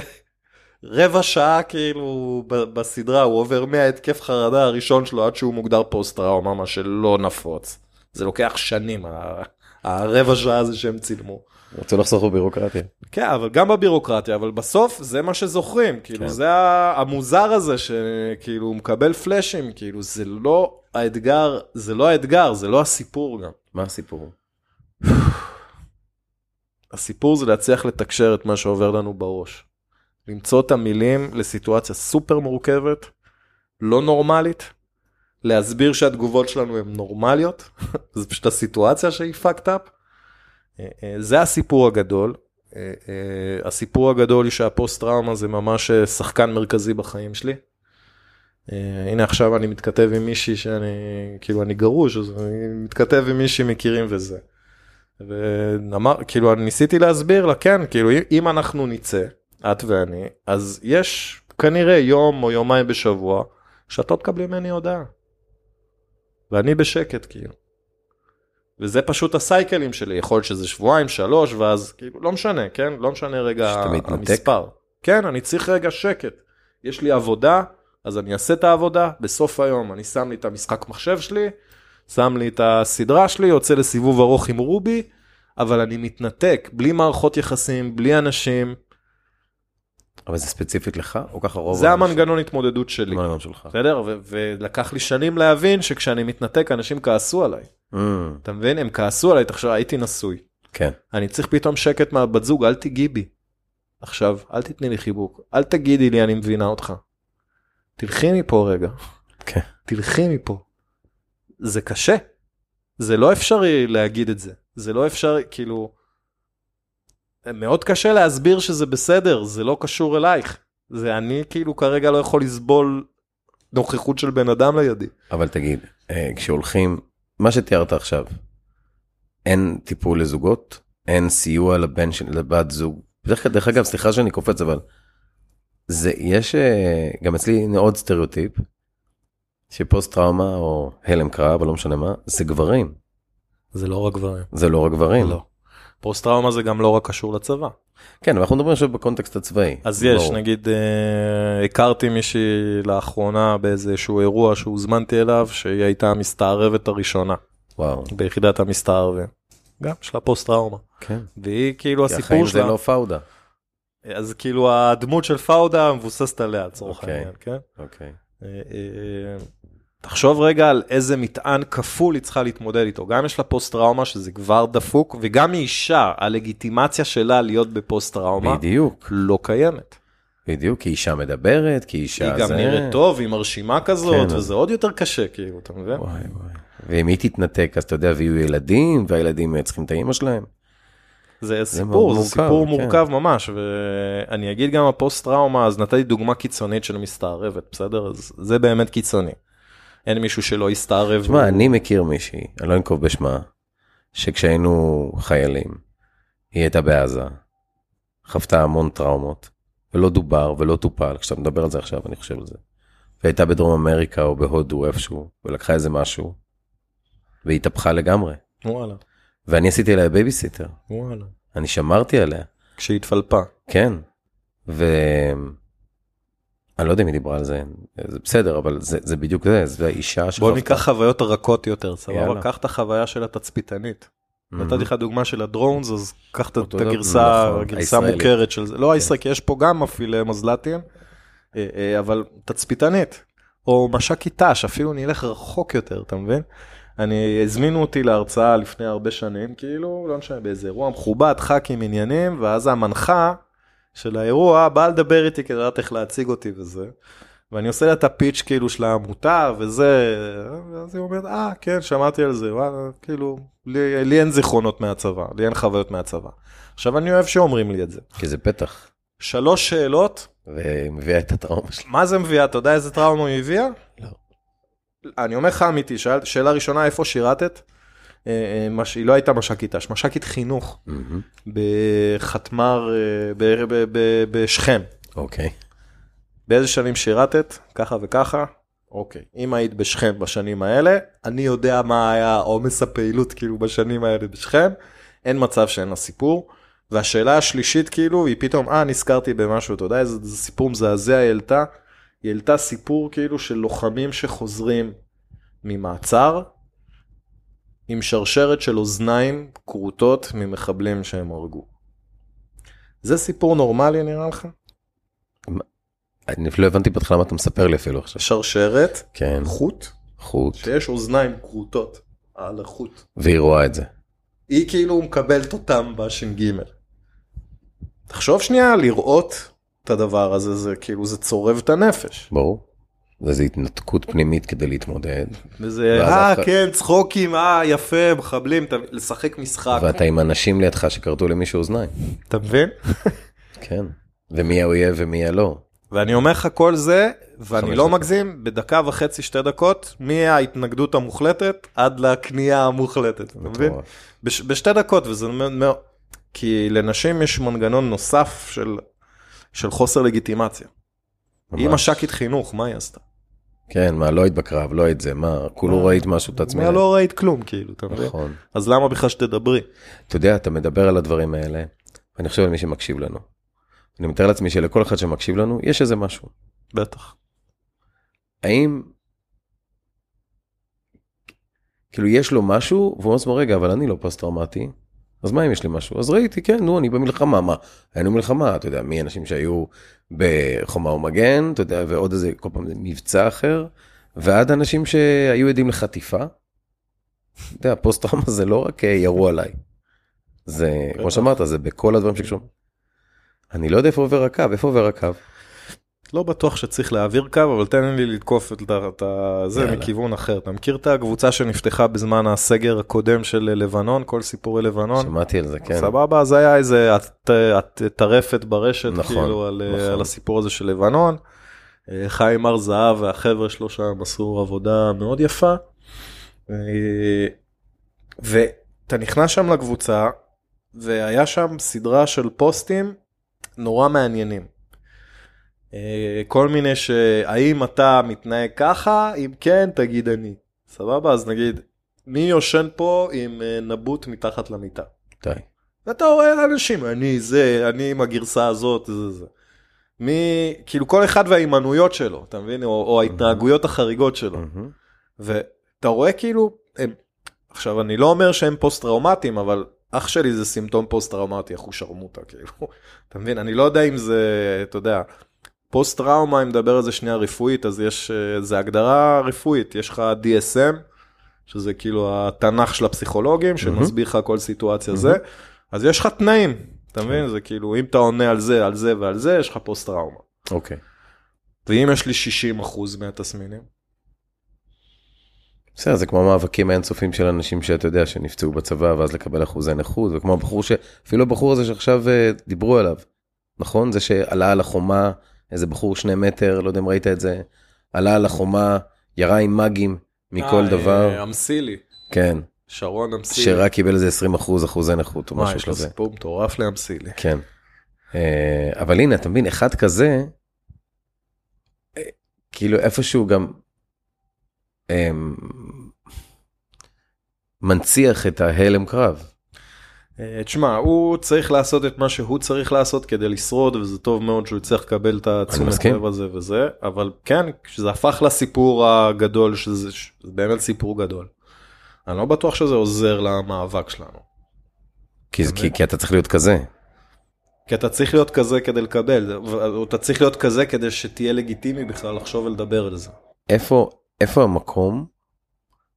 רבע שעה, כאילו, בסדרה, הוא עובר מההתקף חרדה הראשון שלו עד שהוא מוגדר פוסט טראומה, מה שלא נפוץ. זה לוקח שנים, הרבע שעה הזה שהם צילמו. רצו לחסוך בבירוקרטיה. כן, אבל גם בבירוקרטיה, אבל בסוף זה מה שזוכרים, כאילו כן. זה המוזר הזה שכאילו הוא מקבל פלאשים, כאילו זה לא האתגר, זה לא האתגר, זה לא הסיפור גם. מה הסיפור? הסיפור זה להצליח לתקשר את מה שעובר לנו בראש. למצוא את המילים לסיטואציה סופר מורכבת, לא נורמלית, להסביר שהתגובות שלנו הן נורמליות, זה פשוט הסיטואציה שהיא fucked up. אה, אה, זה הסיפור הגדול. אה, הסיפור הגדול היא שהפוסט טראומה זה ממש שחקן מרכזי בחיים שלי. הנה עכשיו אני מתכתב עם מישהי שאני, כאילו אני גרוש, אז אני מתכתב עם מישהי מכירים וזה. ואמר, כאילו אני ניסיתי להסביר לה, כן, כאילו אם אנחנו נצא, את ואני, אז יש כנראה יום או יומיים בשבוע שאת לא תקבלי ממני הודעה. ואני בשקט כאילו. וזה פשוט הסייקלים שלי, יכול להיות שזה שבועיים, שלוש, ואז כאילו, לא משנה, כן? לא משנה רגע? המספר. כן, אני צריך רגע שקט. יש לי עבודה, אז אני אעשה את העבודה, בסוף היום אני שם לי את המשחק מחשב שלי, שם לי את הסדרה שלי, יוצא לסיבוב ארוך עם רובי, אבל אני מתנתק, בלי מערכות יחסים, בלי אנשים. אבל זה ספציפית לך, או ככה רוב... זה? המנגנון התמודדות שלי. המנגנון שלך. בסדר? ולקח לי שנים להבין שכשאני מתנתק אנשים כעסו עליי. Mm, אתה מבין? הם כעסו עליי, תחשוב, הייתי נשוי. כן. אני צריך פתאום שקט מהבת זוג, אל תיגעי בי. עכשיו, אל תתני לי חיבוק, אל תגידי לי אני מבינה אותך. תלכי מפה רגע. כן. תלכי מפה. זה קשה. זה לא אפשרי להגיד את זה. זה לא אפשרי, כאילו... מאוד קשה להסביר שזה בסדר, זה לא קשור אלייך. זה אני כאילו כרגע לא יכול לסבול נוכחות של בן אדם לידי. אבל תגיד, אה, כשהולכים, מה שתיארת עכשיו, אין טיפול לזוגות? אין סיוע לבן של לבת זוג? בדרך כלל, דרך אגב, סליחה שאני קופץ, אבל זה, יש, אה, גם אצלי הנה עוד סטריאוטיפ, שפוסט טראומה או הלם קרב, או לא משנה מה, זה גברים. זה לא רק גברים. זה לא רק גברים. לא. פוסט טראומה זה גם לא רק קשור לצבא. כן, אבל אנחנו מדברים עכשיו בקונטקסט הצבאי. אז יש, ברור. נגיד, אה, הכרתי מישהי לאחרונה באיזשהו אירוע שהוזמנתי אליו, שהיא הייתה המסתערבת הראשונה וואו, ביחידת המסתערבים. גם, יש לה פוסט טראומה. כן. והיא כאילו כי הסיפור החיים זה שלה, לא פאודה. אז כאילו הדמות של פאודה מבוססת עליה לצורך אוקיי. העניין, כן? אוקיי. אה, אה, תחשוב רגע על איזה מטען כפול היא צריכה להתמודד איתו. גם יש לה פוסט טראומה שזה כבר דפוק, וגם אישה, הלגיטימציה שלה להיות בפוסט טראומה בדיוק, לא קיימת. בדיוק, כי אישה מדברת, כי אישה היא גם זה... נראית טוב, היא מרשימה כזאת, כן, וזה עוד יותר קשה, כאילו, אתה מבין? וואי וואי. ואם היא תתנתק, אז אתה יודע, ויהיו ילדים, והילדים צריכים את האימא שלהם. זה סיפור, זה מורכב, סיפור כן. מורכב ממש, ואני אגיד גם הפוסט טראומה, אז נתתי דוגמה קיצונית של מסתערבת, בסדר? אז זה באמת קיצוני. אין מישהו שלא יסתערב. תשמע, והוא- אני מכיר מישהי, אני לא אנקוב בשמה, שכשהיינו חיילים, היא הייתה בעזה, חוותה המון טראומות, ולא דובר ולא טופל, כשאתה מדבר על זה עכשיו, אני חושב על זה. והייתה בדרום אמריקה או בהודו איפשהו, ולקחה איזה משהו, והתהפכה לגמרי. וואלה, ואני עשיתי עליה בייביסיטר, וואלה. אני שמרתי עליה, כשהיא התפלפה. כן. ו... אני לא יודע אם היא דיברה על זה, זה בסדר, אבל זה, זה בדיוק זה, זה האישה בוא שחוותה. ניקח חוויות רכות יותר, סבבה? קח את החוויה של התצפיתנית. נתתי לך דוגמה של ה drones, אז קח את הגרסה נכון, הגרסה. המוכרת של זה. לא הישראלית, כי יש פה גם מפעילי מזל"טים, אה, אה, אבל תצפיתנית. או מש"קית ת"ש, אפילו נלך רחוק יותר, אתה מבין? אני, הזמינו אותי להרצאה לפני הרבה שנים, כאילו, לא משנה, באיזה אירוע מכובד, ח"כים עניינים, ואז המנחה של האירוע באה לדבר איתי כדי לדעת איך להציג אותי וזה. ואני עושה לה את הפיץ' כאילו של העמותה וזה, ואז היא אומרת, אה, כן, שמעתי על זה, וואלה, כאילו, לי, לי אין זיכרונות מהצבא, לי אין חוויות מהצבא. עכשיו, אני אוהב שאומרים לי את זה. כי זה פתח, שלוש שאלות, ומביאה את הטראומה שלה. מה זה מביאה? אתה יודע איזה טראומה היא הביאה? לא. אני אומר לך אמיתי, שאל, שאלה ראשונה, איפה שירתת? אה, אה, מש, היא לא הייתה מש"קית ת"ש, מש"קית חינוך מהמם. בחתמר, אה, ב- ב- ב- בשכם. אוקיי. באיזה שנים שירתת? ככה וככה. אוקיי. אם היית בשכם בשנים האלה, אני יודע מה היה עומס הפעילות כאילו בשנים האלה בשכם. אין מצב שאין לה סיפור. והשאלה השלישית כאילו היא פתאום אה נזכרתי במשהו אתה יודע איזה סיפור מזעזע היא העלתה. היא העלתה סיפור כאילו של לוחמים שחוזרים ממעצר עם שרשרת של אוזניים כרותות ממחבלים שהם הרגו. זה סיפור נורמלי נראה לך? אני לא הבנתי בהתחלה מה אתה מספר לי אפילו עכשיו. שרשרת, כן, חוט, חוט, שיש אוזניים כרותות על החוט. והיא רואה את זה. היא כאילו מקבלת אותם בש"ג. תחשוב שנייה לראות את הדבר הזה, זה כאילו זה צורב את הנפש. ברור. וזה התנתקות פנימית כדי להתמודד, וזה, אה אחר- כן, צחוקים, אה יפה, מחבלים, אתה- לשחק משחק. ואתה עם אנשים לידך שכרתו למישהו אוזניים. אתה מבין? כן. ומי האויב ומי הלא. ואני אומר לך כל זה, ואני לא דקות. מגזים, בדקה וחצי, שתי דקות, מההתנגדות המוחלטת עד לקנייה המוחלטת, אתה מבין? בש, בשתי דקות, וזה מאוד. כי לנשים יש מנגנון נוסף של, של חוסר לגיטימציה. היא ממש. מש"קית חינוך, מה היא עשתה? כן, מה, לא היית בקרב, לא היית זה, מה, כולו ראית משהו את עצמי. מה לא ראית כלום, כאילו, אתה מבין? נכון. אז למה בכלל שתדברי? אתה יודע, אתה מדבר על הדברים האלה, ואני חושב על מי שמקשיב לנו. אני מתאר לעצמי שלכל אחד שמקשיב לנו, יש איזה משהו. בטח. האם, כאילו יש לו משהו, והוא אומר רגע, אבל אני לא פוסט טראומטי, אז מה אם יש לי משהו? אז ראיתי, כן, נו, אני במלחמה, מה? היינו במלחמה, אתה יודע, מי אנשים שהיו בחומה ומגן, אתה יודע, ועוד איזה, כל פעם זה מבצע אחר, ועד אנשים שהיו עדים לחטיפה. אתה יודע, פוסט טראומה זה לא רק אה, ירו עליי. זה, כמו. שאמרת, זה בכל הדברים שקשורים. אני לא יודע איפה עובר הקו, איפה עובר הקו? לא בטוח שצריך להעביר קו, אבל תן לי לתקוף את זה. מכיוון אחר. אתה מכיר את הקבוצה שנפתחה בזמן הסגר הקודם של לבנון, כל סיפורי לבנון? שמעתי על זה, כן. סבבה, אז היה איזה טרפת ברשת, נכון, כאילו, על, נכון. על הסיפור הזה של לבנון. אה, חיים הר זהב והחבר'ה שלו שם עשו עבודה מאוד יפה. אה, ואתה נכנס שם לקבוצה, והיה שם סדרה של פוסטים נורא מעניינים. אה, כל מיני שהאם אתה מתנהג ככה, אם כן, תגיד אני. סבבה? אז נגיד, מי יושן פה עם אה, נבוט מתחת למיטה? די. ואתה רואה אנשים, אני זה, אני עם הגרסה הזאת, זה זה. מי, כאילו כל אחד וההימנויות שלו, אתה מבין? או, או ההתנהגויות החריגות שלו. ואתה רואה כאילו, הם, עכשיו אני לא אומר שהם פוסט טראומטיים, אבל אח שלי זה סימפטום פוסט טראומטי, איך הוא שרמוטה, כאילו. אתה מבין? אני לא יודע אם זה, אתה יודע, פוסט טראומה, אם נדבר על זה שנייה רפואית, אז יש, אה, זה הגדרה רפואית, יש לך DSM, שזה כאילו התנ"ך של הפסיכולוגים, שמסביר לך כל סיטואציה זה, אז יש לך תנאים, אתה מבין? זה כאילו, אם אתה עונה על זה, על זה ועל זה, יש לך פוסט טראומה. אוקיי. ואם יש לי 60 אחוז מהתסמינים, בסדר, זה כמו המאבקים האינסופיים של אנשים שאתה יודע שנפצעו בצבא ואז לקבל אחוזי נכות וכמו הבחור ש... אפילו הבחור הזה שעכשיו אה, דיברו עליו, נכון? זה שעלה על החומה, איזה בחור שני מטר, לא יודע אם ראית את זה, עלה על החומה, ירה עם מאגים מכל אה, דבר, אה, אמסילי, כן, שרון אמסילי. שרק קיבל איזה 20 אחוז אחוזי נכות או וואי, משהו יש לו כזה. סיפור מטורף לאמסילי. כן. אה, אבל הנה, אתה מבין, אחד כזה, אה, כאילו איפשהו גם אה, מנציח את ההלם קרב. אה, תשמע, הוא צריך לעשות את מה שהוא צריך לעשות כדי לשרוד, וזה טוב מאוד שהוא יצטרך לקבל את התשומת. לב הזה וזה, אבל כן, כשזה הפך לסיפור הגדול, שזה שזה באמת סיפור גדול. אני לא בטוח שזה עוזר למאבק שלנו. כי, כי, כי אתה צריך להיות כזה. כי אתה צריך להיות כזה כדי לקבל, אתה צריך להיות כזה כדי שתהיה לגיטימי בכלל לחשוב ולדבר על זה. איפה, איפה המקום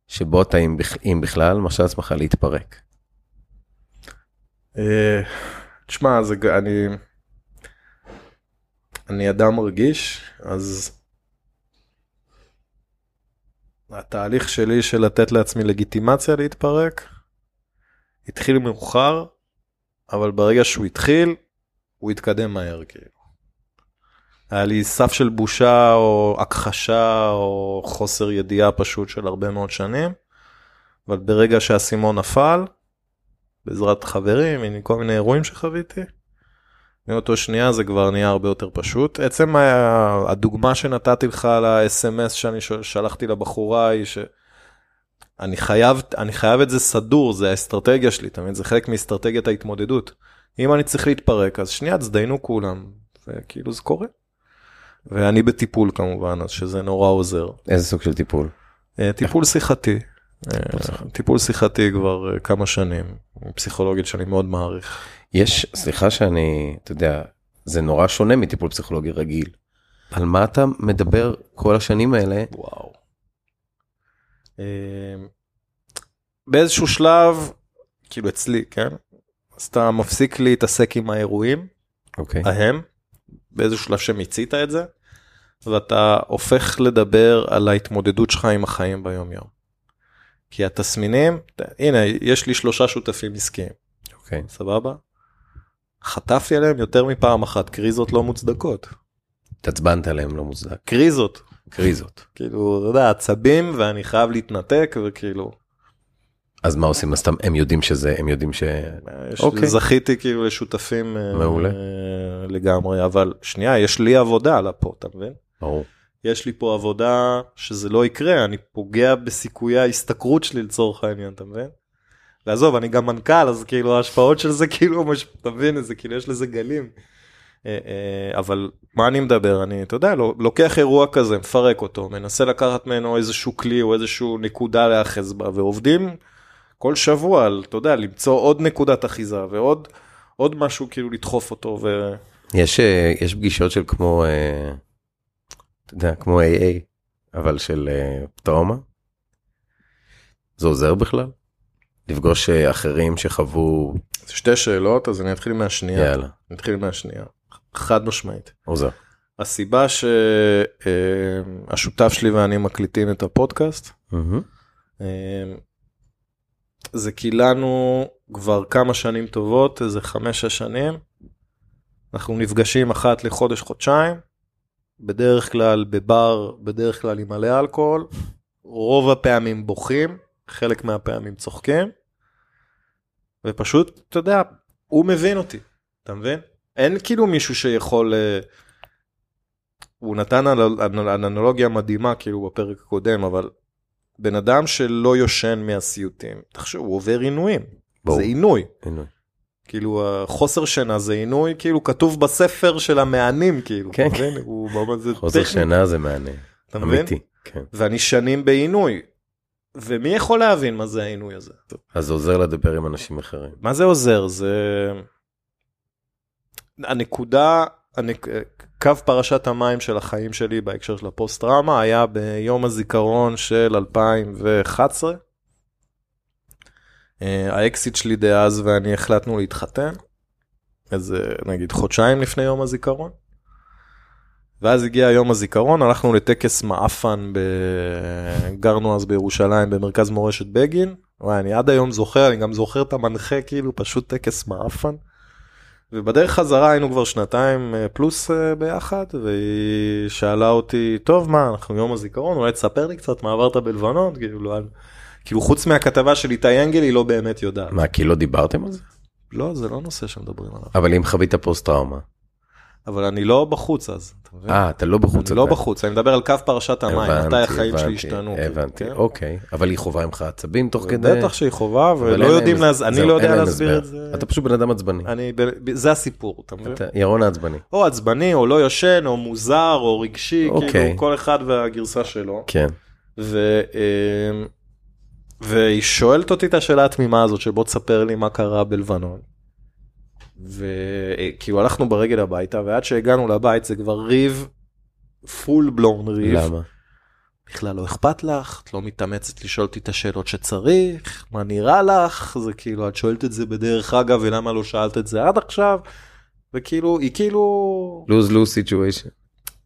שבו אתה, אם בכלל, מרשה לעצמך להתפרק? אה, תשמע, זה, אני, אני אדם רגיש, אז התהליך שלי של לתת לעצמי לגיטימציה להתפרק, התחיל מאוחר, אבל ברגע שהוא התחיל, הוא התקדם מהר כאילו. היה לי סף של בושה או הכחשה או חוסר ידיעה פשוט של הרבה מאוד שנים, אבל ברגע שהאסימון נפל, בעזרת חברים, עם כל מיני אירועים שחוויתי. מאותו שנייה זה כבר נהיה הרבה יותר פשוט. עצם הדוגמה שנתתי לך על ה-SMS שאני ש- שלחתי לבחורה היא שאני חייב, אני חייב את זה סדור, זה האסטרטגיה שלי, אתה מבין? זה חלק מאסטרטגיית ההתמודדות. אם אני צריך להתפרק, אז שנייה, תזדיינו כולם, וכאילו זה קורה. ואני בטיפול כמובן, אז שזה נורא עוזר. איזה סוג של טיפול? אה, טיפול שיחתי. טיפול שיחתי כבר אה, כמה שנים, פסיכולוגית שאני מאוד מעריך. יש, סליחה שאני, אתה יודע, זה נורא שונה מטיפול פסיכולוגי רגיל. על מה אתה מדבר כל השנים האלה? וואו. אה, באיזשהו שלב, כאילו אצלי, כן? אז אתה מפסיק להתעסק עם האירועים אוקיי. ההם, באיזשהו שלב שמיצית את זה, ואתה הופך לדבר על ההתמודדות שלך עם החיים ביום יום. כי התסמינים, הנה, יש לי שלושה שותפים עסקיים. אוקיי. סבבה? חטפתי עליהם יותר מפעם אחת קריזות לא מוצדקות. התעצבנת עליהם לא מוצדק. קריזות. קריזות. כאילו, אתה יודע, עצבים ואני חייב להתנתק וכאילו, אז מה עושים? אז הם יודעים שזה, הם יודעים ש... יש, אוקיי. זכיתי כאילו לשותפים אה, מעולה. לגמרי, אבל שנייה, יש לי עבודה על הפה, אתה מבין? ברור. יש לי פה עבודה שזה לא יקרה, אני פוגע בסיכויי ההשתכרות שלי לצורך העניין, אתה מבין? ועזוב, אני גם מנכ"ל, אז כאילו ההשפעות של זה כאילו, מש... אתה מבין, זה כאילו יש לזה גלים. אה, אה, אבל מה אני מדבר? אני, אתה יודע, לוקח אירוע כזה, מפרק אותו, מנסה לקחת ממנו איזשהו כלי או איזשהו נקודה להאחז בה, ועובדים כל שבוע על, אתה יודע, למצוא עוד נקודת אחיזה ועוד עוד משהו כאילו לדחוף אותו. ו... יש, אה, יש פגישות של כמו, אתה יודע, כמו AA, אבל של אה, טראומה? זה עוזר בכלל? לפגוש אה, אחרים שחוו, זה שתי שאלות, אז אני אתחיל מהשנייה. יאללה, אני אתחיל מהשנייה. חד משמעית. עוזר. הסיבה שהשותף שלי ואני מקליטים את הפודקאסט. אה, זה כי לנו כבר כמה שנים טובות, איזה חמש-שש שנים, אנחנו נפגשים אחת לחודש, חודשיים, בדרך כלל בבר, בדרך כלל עם מלא אלכוהול, רוב הפעמים בוכים, חלק מהפעמים צוחקים, ופשוט, אתה יודע, הוא מבין אותי, אתה מבין? אין כאילו מישהו שיכול... אה, הוא נתן אנ- אנ- אנלוגיה מדהימה כאילו בפרק הקודם, אבל בן אדם שלא יושן מהסיוטים, תחשוב, הוא עובר עינויים. ברור. זה עינוי. הנה. כאילו החוסר שינה זה עינוי, כאילו כתוב בספר של המענים, כאילו. כן, אתה מבין? הוא ממש זה חוסר טכני, שינה זה מעניין. אתה מבין? אמיתי. כן. ואני שנים בעינוי. ומי יכול להבין מה זה העינוי הזה? אז זה עוזר לדבר עם אנשים אחרים. מה זה עוזר? זה... הנקודה, הנק... קו פרשת המים של החיים שלי בהקשר של הפוסט טראומה היה ביום הזיכרון של 2011. אה, האקסיט שלי דאז ואני החלטנו להתחתן, איזה נגיד חודשיים לפני יום הזיכרון. ואז הגיע יום הזיכרון, הלכנו לטקס מעפן, ב... גרנו אז בירושלים במרכז מורשת בגין. וואי, אני עד היום זוכר, אני גם זוכר את המנחה, כאילו, פשוט טקס מעפן. ובדרך חזרה היינו כבר שנתיים אה, פלוס אה, ביחד, והיא שאלה אותי, טוב, מה, אנחנו יום הזיכרון, אולי תספר לי קצת מה עברת בלבנון, כאילו, לא, כאילו חוץ מהכתבה של איתי אנגל, היא לא באמת יודעת. מה, כי לא דיברתם על זה? לא, זה לא נושא שמדברים עליו. אבל אם חווית פוסט טראומה. אבל אני לא בחוץ אז? אה, אתה לא בחוץ. אני לא בחוץ, אני מדבר על קו פרשת המים, מתי החיים שלי השתנו. הבנתי, כן? אוקיי. אבל היא חווה ממך עצבים תוך כדי. בטח שהיא חובה, ולא יודעים, אני לא יודע להסביר. את זה. אתה פשוט בן אדם עצבני. זה הסיפור, אתה מבין? ירון העצבני. או עצבני, או לא יושן, או מוזר, או רגשי, אוקיי. כאילו כל אחד והגרסה שלו. כן. והיא שואלת אותי את השאלה התמימה הזאת של בוא תספר לי מה קרה בלבנון. וכאילו הלכנו ברגל הביתה ועד שהגענו לבית זה כבר ריב, פול בלון ריב. למה? בכלל לא אכפת לך, את לא מתאמצת לשאול אותי את השאלות שצריך, מה נראה לך, זה כאילו את שואלת את זה בדרך אגב ולמה לא שאלת את זה עד עכשיו. וכאילו היא כאילו lose lose situation.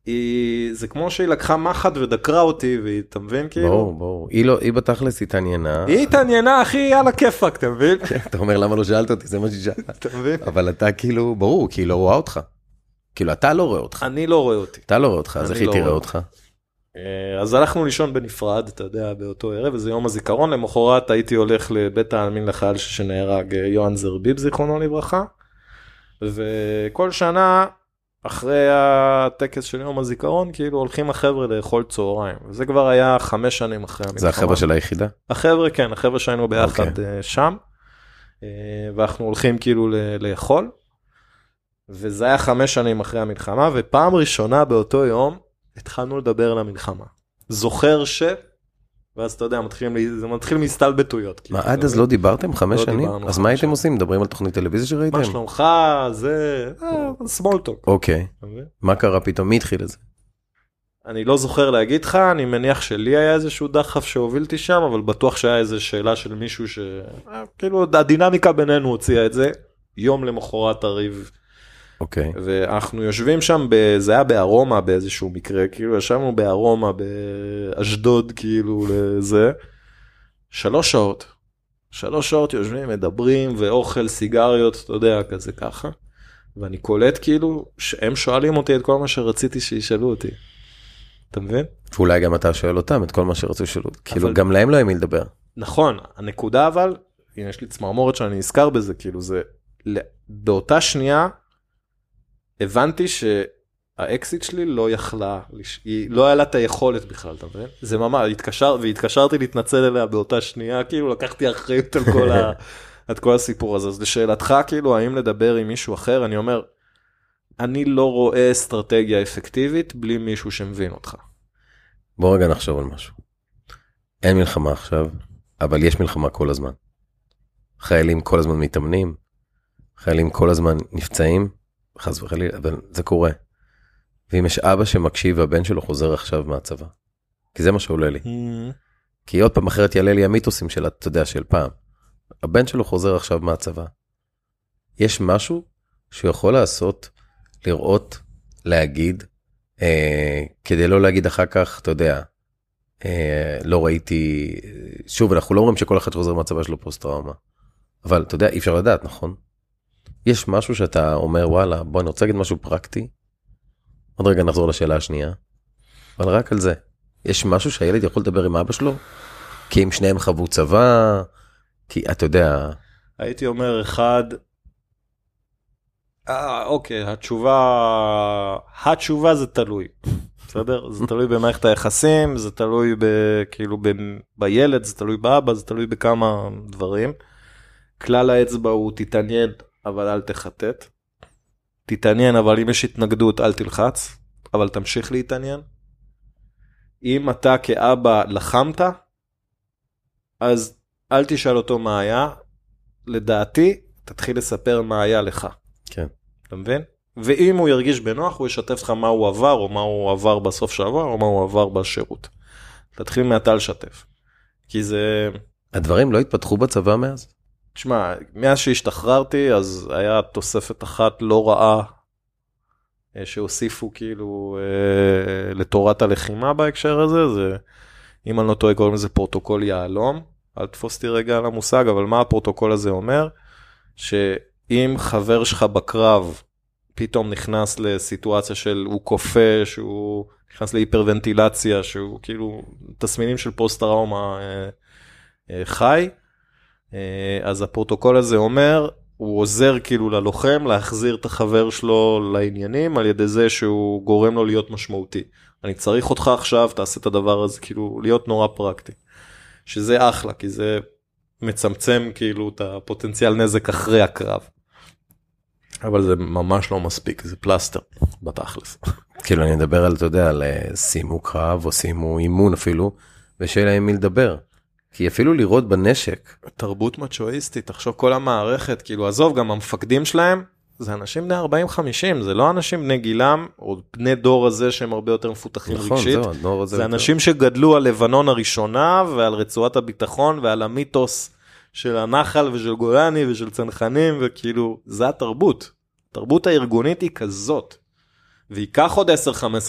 היא זה כמו שהיא לקחה מחט ודקרה אותי והיא אתה מבין כאילו ברור ברור. היא לא היא בתכלס התעניינה. היא התעניינה אחי יאללה כיפאק אתה מבין אתה אומר למה לא שאלת אותי זה מה ששאלת. אתה מבין אבל אתה כאילו ברור כי היא לא רואה אותך. כאילו אתה לא רואה אותך. אני לא רואה אותי אתה לא רואה אותך אז איך היא לא תראה אותך? אה, אז הלכנו לישון בנפרד אתה יודע באותו ערב וזה יום הזיכרון למחרת הייתי הולך לבית העלמין לחייל שנהרג אה, יוהן זרביב זיכרונו לברכה. וכל שנה אחרי הטקס של יום הזיכרון כאילו הולכים החבר'ה לאכול צהריים וזה כבר היה חמש שנים אחרי המלחמה. זה החבר'ה של היחידה? החבר'ה כן החבר'ה שהיינו ביחד אוקיי. אה, שם. אה, ואנחנו הולכים כאילו לאכול. וזה היה חמש שנים אחרי המלחמה ופעם ראשונה באותו יום התחלנו לדבר על המלחמה. זוכר ש... ואז אתה יודע מתחילים לי- זה מתחיל מהסתלבטויות. כאילו, מה עד אז? לא דיברתם חמש לא שנים? דיברנו אז מה הייתם. עושים? מדברים על תוכנית טלוויזיה שראיתם? מה שלומך זה small talk. אוקיי. מה קרה פתאום? מי התחיל את זה? אני לא זוכר להגיד לך אני מניח שלי היה איזשהו דחף שהובילתי שם אבל בטוח שהיה איזה שאלה של מישהו ש... אה, כאילו הדינמיקה בינינו הוציאה את זה יום למחרת הריב אוקיי. ואנחנו יושבים שם ב... זה היה בארומה באיזשהו מקרה כאילו ישבנו בארומה באשדוד כאילו לזה שלוש שעות שלוש שעות יושבים מדברים ואוכל סיגריות אתה יודע כזה ככה. ואני קולט כאילו שהם שואלים אותי את כל מה שרציתי שישאלו אותי. אתה מבין? ואולי גם אתה שואל אותם את כל מה שרצו לשאול. כאילו אבל- גם להם לא היה מי לדבר. נכון הנקודה אבל הנה יש לי צמרמורת שאני נזכר בזה כאילו זה באותה שנייה הבנתי שהאקסיט שלי לא יכלה היא לא היה לה את היכולת בכלל אתה מבין זה ממש התקשר והתקשרתי להתנצל עליה באותה שנייה כאילו לקחתי אחריות על כל, ה, על כל הסיפור הזה אז לשאלתך כאילו האם לדבר עם מישהו אחר אני אומר אני לא רואה אסטרטגיה אפקטיבית בלי מישהו שמבין אותך. בוא רגע נחשוב על משהו. אין מלחמה עכשיו, אבל יש מלחמה כל הזמן. חיילים כל הזמן מתאמנים, חיילים כל הזמן נפצעים, חס וחלילה, אבל זה קורה. ואם יש אבא שמקשיב והבן שלו חוזר עכשיו מהצבא, כי זה מה שעולה לי. כי עוד פעם אחרת יעלה לי המיתוסים של, אתה יודע, של פעם. הבן שלו חוזר עכשיו מהצבא. יש משהו שהוא יכול לעשות, לראות, להגיד, אה, כדי לא להגיד אחר כך, אתה יודע, אה, לא ראיתי, שוב, אנחנו לא אומרים שכל אחד שחוזר מהצבא יש לו פוסט טראומה. אבל אתה יודע, אי אפשר לדעת, נכון? יש משהו שאתה אומר, וואלה, בוא אני רוצה להגיד משהו פרקטי. עוד רגע נחזור לשאלה השנייה. אבל רק על זה. יש משהו שהילד יכול לדבר עם אבא שלו? כי אם שניהם חוו צבא, כי אתה יודע, הייתי אומר אחד, אה, אוקיי, התשובה, התשובה זה תלוי, בסדר? זה תלוי במערכת היחסים, זה תלוי ב, כאילו ב, בילד, זה תלוי באבא, זה תלוי בכמה דברים. כלל האצבע הוא תתעניין, אבל אל תחטט. תתעניין, אבל אם יש התנגדות, אל תלחץ, אבל תמשיך להתעניין. אם אתה כאבא לחמת, אז אל תשאל אותו מה היה, לדעתי, תתחיל לספר מה היה לך. כן. אתה מבין? ואם הוא ירגיש בנוח, הוא ישתף לך מה הוא עבר, או מה הוא עבר בסוף שעבר, או מה הוא עבר בשירות. תתחיל מעתה לשתף. כי זה... הדברים לא התפתחו בצבא מאז? תשמע, מאז שהשתחררתי, אז היה תוספת אחת לא רעה אה, שהוסיפו כאילו אה, לתורת הלחימה בהקשר הזה, זה, אם אני לא טועה, קוראים לזה פרוטוקול יהלום. אל תפוס אותי רגע על המושג, אבל מה הפרוטוקול הזה אומר? שאם חבר שלך בקרב פתאום נכנס לסיטואציה של הוא קופא, שהוא נכנס להיפרוונטילציה, שהוא כאילו תסמינים של פוסט טראומה אה, חי, אז הפרוטוקול הזה אומר, הוא עוזר כאילו ללוחם להחזיר את החבר שלו לעניינים על ידי זה שהוא גורם לו להיות משמעותי. אני צריך אותך עכשיו, תעשה את הדבר הזה, כאילו להיות נורא פרקטי. שזה אחלה, כי זה מצמצם כאילו את הפוטנציאל נזק אחרי הקרב. אבל זה ממש לא מספיק, זה פלסטר בתכלס. כאילו אני מדבר על, אתה יודע, על אה, סיימו קרב או סיימו אימון אפילו, ושיהיה להם מי לדבר. כי אפילו לירות בנשק, תרבות מצ'ואיסטית, תחשוב כל המערכת, כאילו עזוב, גם המפקדים שלהם, זה אנשים בני 40-50, זה לא אנשים בני גילם, או בני דור הזה שהם הרבה יותר מפותחים נכון, רגשית. זהו, הדור הזה זה יותר- אנשים שגדלו על לבנון הראשונה ועל רצועת הביטחון ועל המיתוס של הנחל ושל גולני ושל צנחנים וכאילו זה התרבות. התרבות הארגונית היא כזאת. וייקח עוד 10-15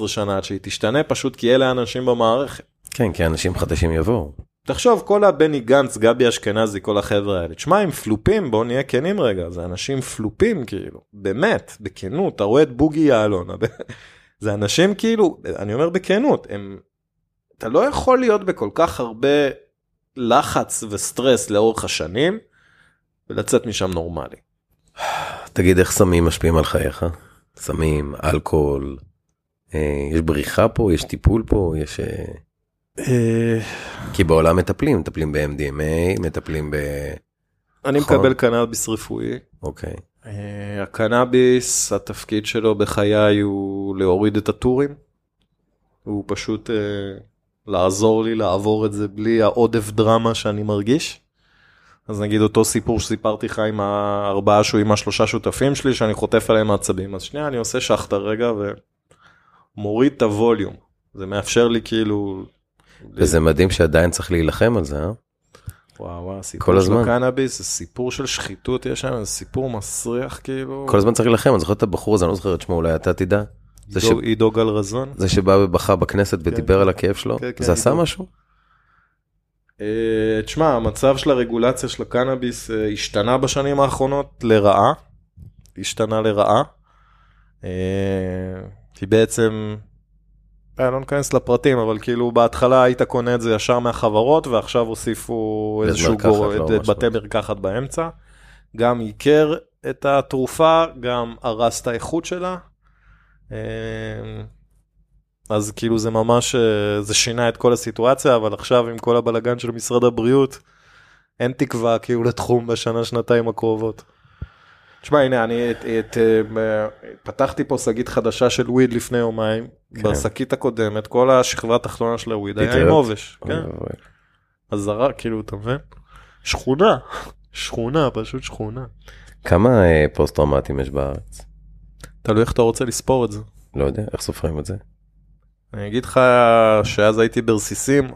שנה עד שהיא תשתנה פשוט כי אלה האנשים במערכת. כן, כי אנשים חדשים יבואו. תחשוב כל הבני גנץ גבי אשכנזי כל החבר'ה האלה. תשמע הם פלופים בוא נהיה כנים רגע. זה אנשים פלופים כאילו. באמת בכנות. אתה רואה את בוגי יעלון זה אנשים כאילו אני אומר בכנות הם אתה לא יכול להיות בכל כך הרבה לחץ וסטרס לאורך השנים ולצאת משם נורמלי. תגיד איך סמים משפיעים על חייך? סמים, אלכוהול, אה, יש בריחה פה, יש טיפול פה, יש... אה, כי בעולם מטפלים, מטפלים ב-MDMA, מטפלים ב... אני נכון. מקבל קנאביס רפואי. אוקיי. אה, הקנאביס התפקיד שלו בחיי הוא להוריד את הטורים. הוא פשוט אה, לעזור לי לעבור את זה בלי העודף דרמה שאני מרגיש. אז נגיד אותו סיפור שסיפרתי לך עם הארבעה שהוא עם השלושה שותפים שלי שאני חוטף עליהם עצבים אז שנייה אני עושה שחטה רגע ומוריד את הווליום. זה מאפשר לי כאילו... וזה מדהים שעדיין צריך להילחם על זה, אה? וואו וואו, הסיפור של. הקנאביס זה סיפור של שחיתות יש שם, זה סיפור מסריח כאילו. כל הזמן צריך להילחם, אני זוכר את הבחור הזה, אני לא זוכר את שמו, אולי אתה תדע. עידו- עידו גלרזון. זה שבא ובכה בכנסת ודיבר על הכאב שלו, כן, כן, זה עשה. משהו? אה, תשמע, המצב של הרגולציה של הקנאביס אה, השתנה בשנים האחרונות לרעה. השתנה לרעה. אה, כי בעצם, לא ניכנס לפרטים, אבל כאילו בהתחלה היית קונה את זה ישר מהחברות, ועכשיו הוסיפו איזשהו גור, לא את-. בתי מרקחת באמצע. גם עיקר את התרופה, גם הרס את האיכות שלה. אה, אז כאילו זה ממש, אה, זה שינה את כל הסיטואציה, אבל עכשיו עם כל הבלגן של משרד הבריאות, אין תקווה כאילו לתחום בשנה, שנתיים הקרובות. תשמע, הנה, אני את, את, אה, פתחתי פה שקית חדשה של וויד לפני יומיים, כן. בשקית הקודמת, כל השכבה התחתונה של הוויד היה עם? עובש, כן, ואבוי. אזהרה, כאילו, אתה מבין? שכונה, שכונה, פשוט שכונה. כמה אה, פוסט טראומטיים יש בארץ? תלוי איך אתה רוצה לספור את זה. לא יודע, איך סופרים את זה? אני אגיד לך שאז הייתי ברסיסים,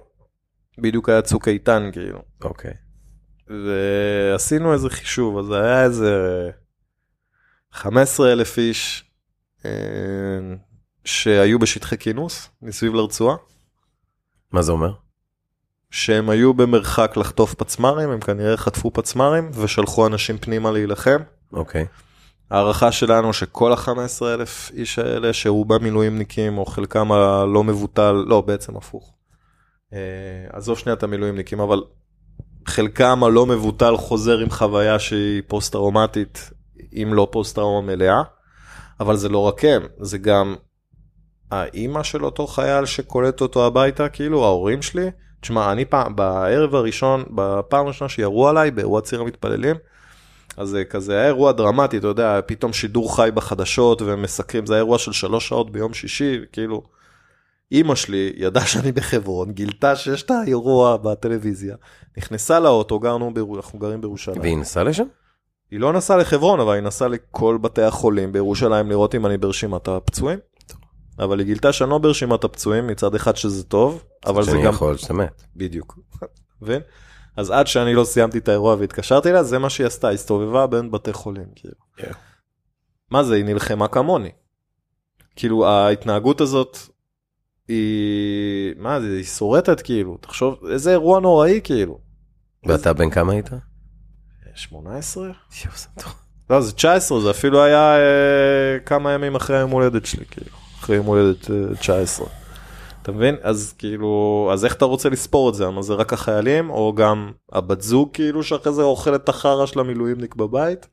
בדיוק היה צוק איתן, כאילו. אוקיי. ועשינו איזה חישוב, אז היה איזה 15 אלף איש אה, שהיו בשטחי כינוס מסביב לרצועה, מה זה אומר? שהם היו במרחק לחטוף פצמ"רים, הם כנראה חטפו פצמ"רים ושלחו אנשים פנימה להילחם. אוקיי. הערכה שלנו שכל ה-15 אלף איש האלה שרובם מילואימניקים או חלקם הלא מבוטל, לא בעצם הפוך. אה, עזוב שנייה את המילואימניקים אבל חלקם הלא מבוטל חוזר עם חוויה שהיא פוסט טראומטית אם לא פוסט טראומה מלאה, אבל זה לא רק הם, זה גם האימא של אותו חייל שקולט אותו הביתה, כאילו ההורים שלי. תשמע, אני פעם, בערב הראשון, בפעם הראשונה שירו עליי, באירוע ציר המתפללים, אז זה כזה היה אירוע דרמטי, אתה יודע, פתאום שידור חי בחדשות ומסקרים, זה היה אירוע של שלוש שעות ביום שישי, כאילו, אימא שלי ידעה שאני בחברון, גילתה שיש את האירוע בטלוויזיה, נכנסה לאוטו, גרנו, ביר... אנחנו גרים בירושלים. והיא נסעה לשם? היא לא נסעה לחברון, אבל היא נסעה לכל בתי החולים בירושלים לראות אם אני ברשימת הפצועים. אבל היא גילתה שאני לא ברשימת הפצועים, מצד אחד שזה טוב, אבל זה שאני גם... יכול להיות שאתה מת. בדיוק. מבין? אז עד שאני לא סיימתי את האירוע והתקשרתי אליה, זה מה שהיא עשתה, הסתובבה בין בתי חולים, כאילו. כן. מה זה, היא נלחמה כמוני. כאילו, ההתנהגות הזאת, היא... מה זה, היא שורטת, כאילו. תחשוב, איזה אירוע נוראי, כאילו. ואתה בן כמה היית? 18? יואו, זה טוב. לא, זה 19, זה אפילו היה אה, כמה ימים אחרי היום הולדת שלי, כאילו. אחרי יום הולדת אה, 19. אתה מבין? אז כאילו, אז איך אתה רוצה לספור את זה? מה זה רק החיילים, או גם הבת זוג, כאילו, שאחרי זה אוכל את החרא של המילואימניק בבית?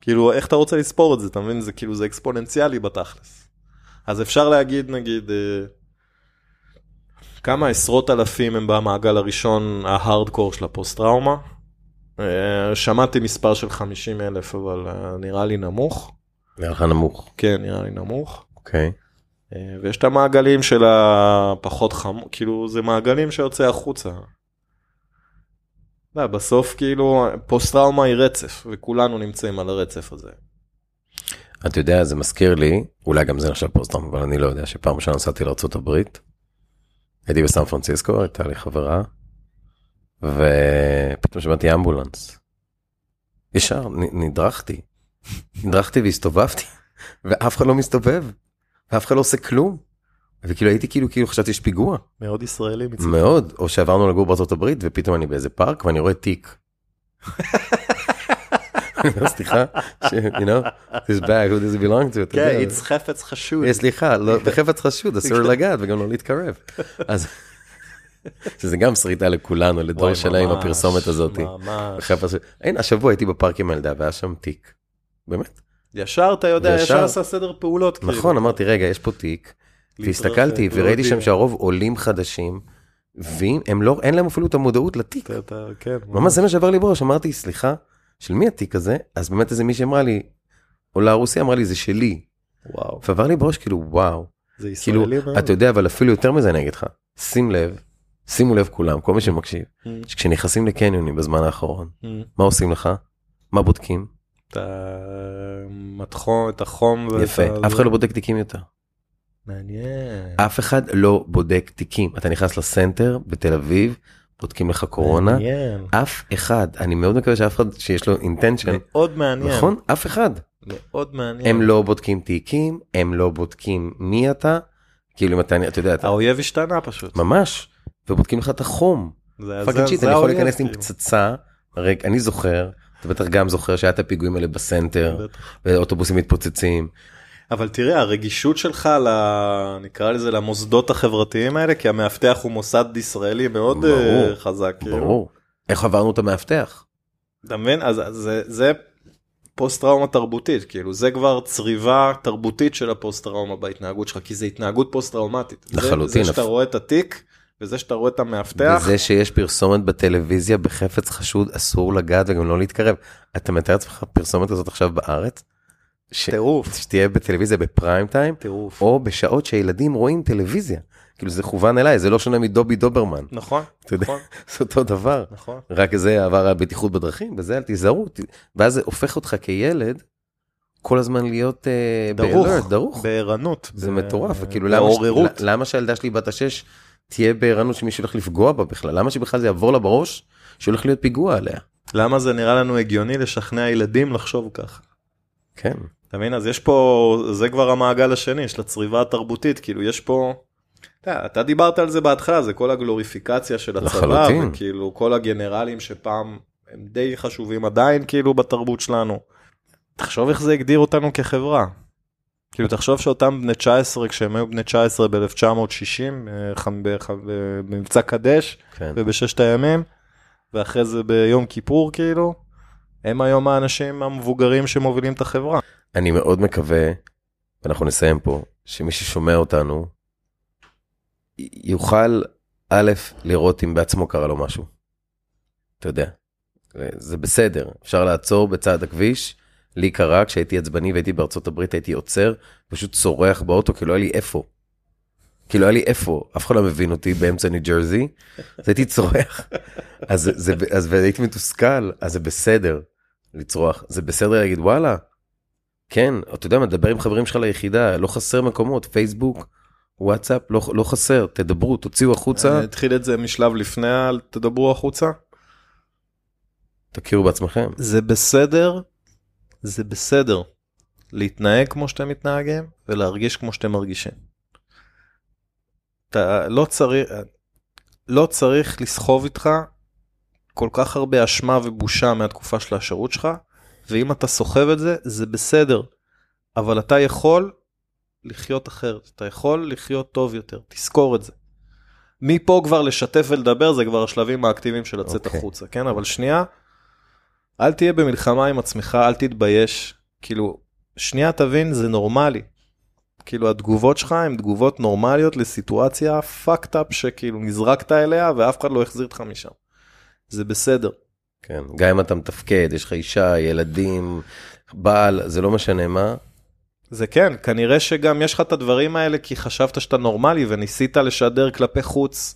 כאילו, איך אתה רוצה לספור את זה? אתה מבין? זה כאילו, זה אקספוננציאלי בתכלס. אז אפשר להגיד, נגיד, אה, כמה עשרות אלפים הם במעגל הראשון, ההארדקור של הפוסט-טראומה. אה, שמעתי מספר של 50 אלף, אבל אה, נראה לי נמוך. נראה לך נמוך. כן, נראה לי נמוך. אוקיי. אה, ויש את המעגלים של הפחות חמור, כאילו זה מעגלים שיוצא החוצה. לא, בסוף כאילו פוסט טראומה היא רצף וכולנו נמצאים על הרצף הזה. אתה יודע, זה מזכיר לי, אולי גם זה נחשב פוסט-טראומה, אבל אני לא יודע, שפעם ראשונה נסעתי לארה"ב, הייתי בסן פרנסיסקו, הייתה לי חברה, ופתאום שמעתי אמבולנס. ישר נדרכתי, נדרכתי והסתובבתי, ואף אחד לא מסתובב, ואף אחד לא עושה כלום. וכאילו הייתי כאילו, כאילו חשבתי שיש פיגוע, מאוד ישראלי מצד. מאוד, או שעברנו לגור בארצות הברית, ופתאום אני באיזה פארק ואני רואה תיק. סליחה, you know, this bag, who does it belong to? כן. איץ חפץ חשוד. אה, סליחה, לא- בחפץ חשוד, אסור לגעת וגם לא להתקרב. אז שזה גם שריטה לכולנו, לדור שלהם ממש, הפרסומת הזאת. ממש. אין, השבוע הייתי בפארק עם הילדה והיה שם תיק. באמת. ישר אתה יודע, וישר- ישר עשה סדר פעולות. כאילו. נכון, אמרתי, רגע, יש פה תיק. והסתכלתי להתרחק, וראיתי שם. שהרוב עולים חדשים, והם לא, אין להם אפילו את המודעות לתיק. כן, ממש זה מה שעבר לי בראש, אמרתי, סליחה, של מי התיק הזה? אז באמת איזה מישהי אמרה לי, עולה רוסיה אמרה לי, זה שלי. וואו, ועבר לי בראש, כאילו, וואו. זה כאילו, ישראלי מאוד. אתה יודע, אבל אפילו יותר מזה אני אגיד לך, שים לב, שימו לב כולם, כל מי שמקשיב, Mm, שכשנכנסים לקניונים בזמן האחרון, mm. מה עושים לך? מה בודקים? את המתחום, את החום. יפה, אף אחד לא בודק תיקים יותר. מעניין. אף אחד לא בודק תיקים. אתה נכנס לסנטר בתל אביב, בודקים לך קורונה, מעניין. אף אחד, אני מאוד מקווה שאף אחד שיש לו אינטנשן, מאוד מעניין. נכון? אף אחד. מאוד מעניין. הם לא בודקים תיקים, הם לא בודקים מי אתה, כאילו אם אתה, אתה יודע, אתה האויב השתנה פשוט. ממש, ובודקים לך את החום. זה- fucking זה- shit, זה אני יכול להיכנס עם כאילו. פצצה, רגע, אני זוכר, אתה בטח גם זוכר שהיה את הפיגועים האלה בסנטר. ואוטובוסים מתפוצצים. אבל תראה הרגישות שלך ל... נקרא לזה למוסדות החברתיים האלה כי המאבטח הוא מוסד ישראלי מאוד ברור. אה, חזק. כאילו. ברור. איך עברנו את המאבטח? אתה מבין? אז זה, זה פוסט טראומה תרבותית כאילו זה כבר צריבה תרבותית של הפוסט טראומה בהתנהגות שלך כי זה התנהגות פוסט טראומטית. זה- לחלוטין. זה שאתה רואה את התיק וזה שאתה רואה את המאבטח. וזה שיש פרסומת בטלוויזיה בחפץ חשוד אסור לגעת וגם לא להתקרב. אתה מתאר לעצמך פרסומת כזאת עכשיו בארץ? ש- טירוף. שתהיה בטלוויזיה בפריים טיים, טירוף. או בשעות שילדים רואים טלוויזיה. כאילו זה כוון אליי, זה לא שונה מדובי דוברמן. נכון. אתה יודע, נכון. זה אותו דבר. נכון. רק זה עבר על בטיחות בדרכים, בזה אל תיזהרו. ואז זה הופך אותך כילד כל הזמן להיות אה, דרוך. ב-alert, דרוך. בערנות. זה ב- מטורף, וכאילו למה, ש- בעוררות. למה שהילדה שלי בת השש תהיה בערנות שמישהו הולך לפגוע בה בכלל? למה שבכלל זה יעבור לה בראש שהולך להיות פיגוע עליה? למה זה נראה לנו הגיוני לשכנע ילדים לחשוב ככה? כן, אתה מבין? אז יש פה, זה כבר המעגל השני של הצריבה התרבותית, כאילו יש פה, אתה, אתה דיברת על זה בהתחלה, זה כל הגלוריפיקציה של הצבא, לחלוטין. וכאילו כל הגנרלים שפעם הם די חשובים עדיין כאילו בתרבות שלנו. תחשוב איך זה הגדיר אותנו כחברה. כאילו תחשוב שאותם בני 19 כשהם היו בני 19 ב-1960 במבצע קדש כן. ובששת הימים ואחרי זה ביום כיפור כאילו הם היום האנשים המבוגרים שמובילים את החברה. אני מאוד מקווה, ואנחנו נסיים פה, שמי ששומע אותנו, יוכל, א', לראות אם בעצמו קרה לו משהו. אתה יודע, זה בסדר, אפשר לעצור בצד הכביש. לי קרה, כשהייתי עצבני והייתי בארצות הברית, הייתי עוצר, פשוט צורח באוטו, כי לא היה לי איפה. כי לא היה לי איפה, אף אחד לא מבין אותי באמצע ניו ג'רזי, אז הייתי צורח. אז, זה, אז והייתי מתוסכל, אז זה בסדר לצרוח, זה בסדר להגיד וואלה, כן, אתה יודע מה, דבר עם חברים שלך ליחידה, לא חסר מקומות, פייסבוק, וואטסאפ, לא, לא חסר, תדברו, תוציאו החוצה, אני אתחיל את זה משלב לפני ה- תדברו החוצה. תכירו בעצמכם. זה בסדר, זה בסדר להתנהג כמו שאתם מתנהגים ולהרגיש כמו שאתם מרגישים. אתה לא צריך, לא צריך לסחוב איתך כל כך הרבה אשמה ובושה מהתקופה של השירות שלך, ואם אתה סוחב את זה, זה בסדר. אבל אתה יכול לחיות אחרת, אתה יכול לחיות טוב יותר, תזכור את זה. מפה כבר לשתף ולדבר זה כבר השלבים האקטיביים של לצאת אוקיי. החוצה, כן? אבל שנייה, אל תהיה במלחמה עם עצמך, אל תתבייש. כאילו, שנייה תבין, זה נורמלי. כאילו, התגובות שלך הן תגובות נורמליות לסיטואציה fucked up שכאילו נזרקת אליה ואף אחד לא החזיר אותך משם. זה בסדר. כן, גם אם אתה מתפקד, יש לך אישה, ילדים, בעל, זה לא משנה מה, זה כן, כנראה שגם יש לך את הדברים האלה כי חשבת שאתה נורמלי וניסית לשדר כלפי חוץ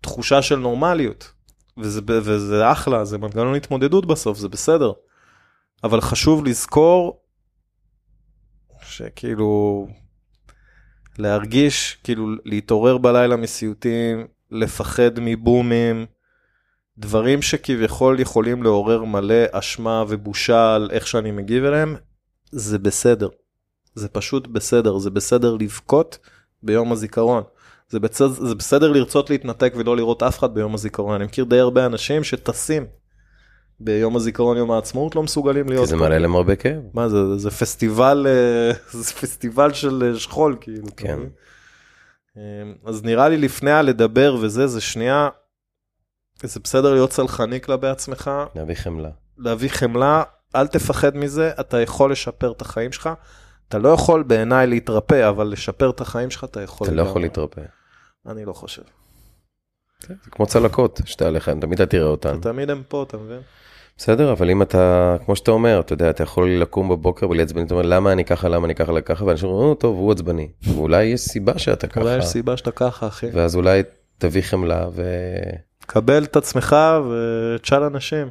תחושה של נורמליות. וזה, וזה אחלה, זה מנגנון התמודדות בסוף, זה בסדר. אבל חשוב לזכור שכאילו להרגיש, כאילו להתעורר בלילה מסיוטים, לפחד מבומים, דברים שכביכול יכולים לעורר מלא אשמה ובושה על איך שאני מגיב אליהם, זה בסדר. זה פשוט בסדר, זה בסדר לבכות ביום הזיכרון. זה בסדר, זה בסדר לרצות להתנתק ולא לראות אף אחד ביום הזיכרון. אני מכיר די הרבה אנשים שטסים ביום הזיכרון, יום העצמאות, לא מסוגלים להיות כי זה. מעלה להם הרבה כאב. מה זה, זה פסטיבל, אה, זה פסטיבל של אה, שכול, כאילו. כן. אה, אז נראה לי לפני הלדבר וזה, זה שנייה, זה בסדר להיות סלחני כלפי עצמך, להביא חמלה. להביא חמלה, אל תפחד מזה, אתה יכול לשפר את החיים שלך. אתה לא יכול בעיניי להתרפא, אבל לשפר את החיים שלך אתה יכול. אתה לא יכול. להתרפא. אני לא חושב. זה כמו צלקות שאתה עליך, תמיד אתה תראה אותן. תמיד הם פה, אתה מבין? בסדר, אבל אם אתה, כמו שאתה אומר, אתה יודע, אתה יכול לקום בבוקר עצבני, אתה אומר, למה אני ככה, למה אני ככה, למה ככה, ואנשים אומרים, "או, טוב, הוא עצבני. ואולי יש סיבה שאתה ככה, אולי יש סיבה שאתה ככה, אחי. ואז אולי תביא חמלה, קבל את עצמך ותשאל אנשים.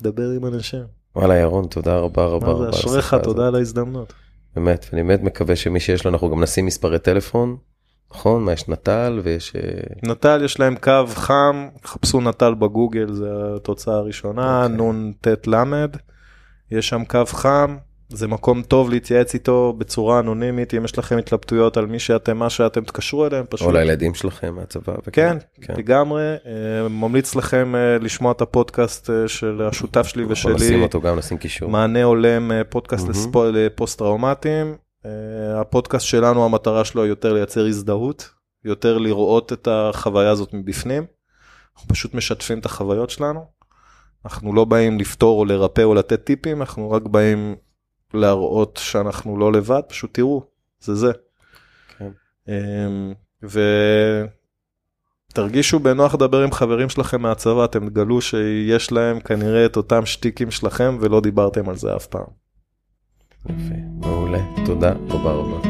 דבר עם אנשים. ווואלה, ירון, תודה רבה רבה מה רבה. זה, על אשריך, תודה. על ההזדמנות. באמת, ואני באמת מקווה שמי שיש לו, אנחנו גם נשים מספרי טלפון, נכון? מה, יש נט"ל ויש... אה, נט"ל יש להם קו חם, חפשו נט"ל בגוגל, זה התוצאה הראשונה, אוקיי. נ"ט ל, יש שם קו חם, זה מקום טוב להתייעץ איתו בצורה אנונימית, אם יש לכם התלבטויות על מי שאתם, מה שאתם, תקשרו אליהם פשוט. או לילדים שלכם מהצבא. כן, כן. לגמרי, אה, ממליץ לכם אה, לשמוע את הפודקאסט אה, של השותף שלי אנחנו נשים ושלי, אותו גם, נשים קישור. מענה הולם, פודקאסט מהמם. לספו- לפוסט טראומטיים. אה, הפודקאסט שלנו, המטרה שלו היא יותר לייצר הזדהות, יותר לראות את החוויה הזאת מבפנים. אנחנו פשוט משתפים את החוויות שלנו. אנחנו לא באים לפתור או לרפא או לתת טיפים, אנחנו רק באים להראות שאנחנו לא לבד, פשוט תראו, זה זה. כן. אמ, ותרגישו בנוח לדבר עם חברים שלכם מהצבא, אתם תגלו שיש להם כנראה את אותם שטיקים שלכם ולא דיברתם על זה אף פעם. יפה, מעולה. תודה רבה רבה.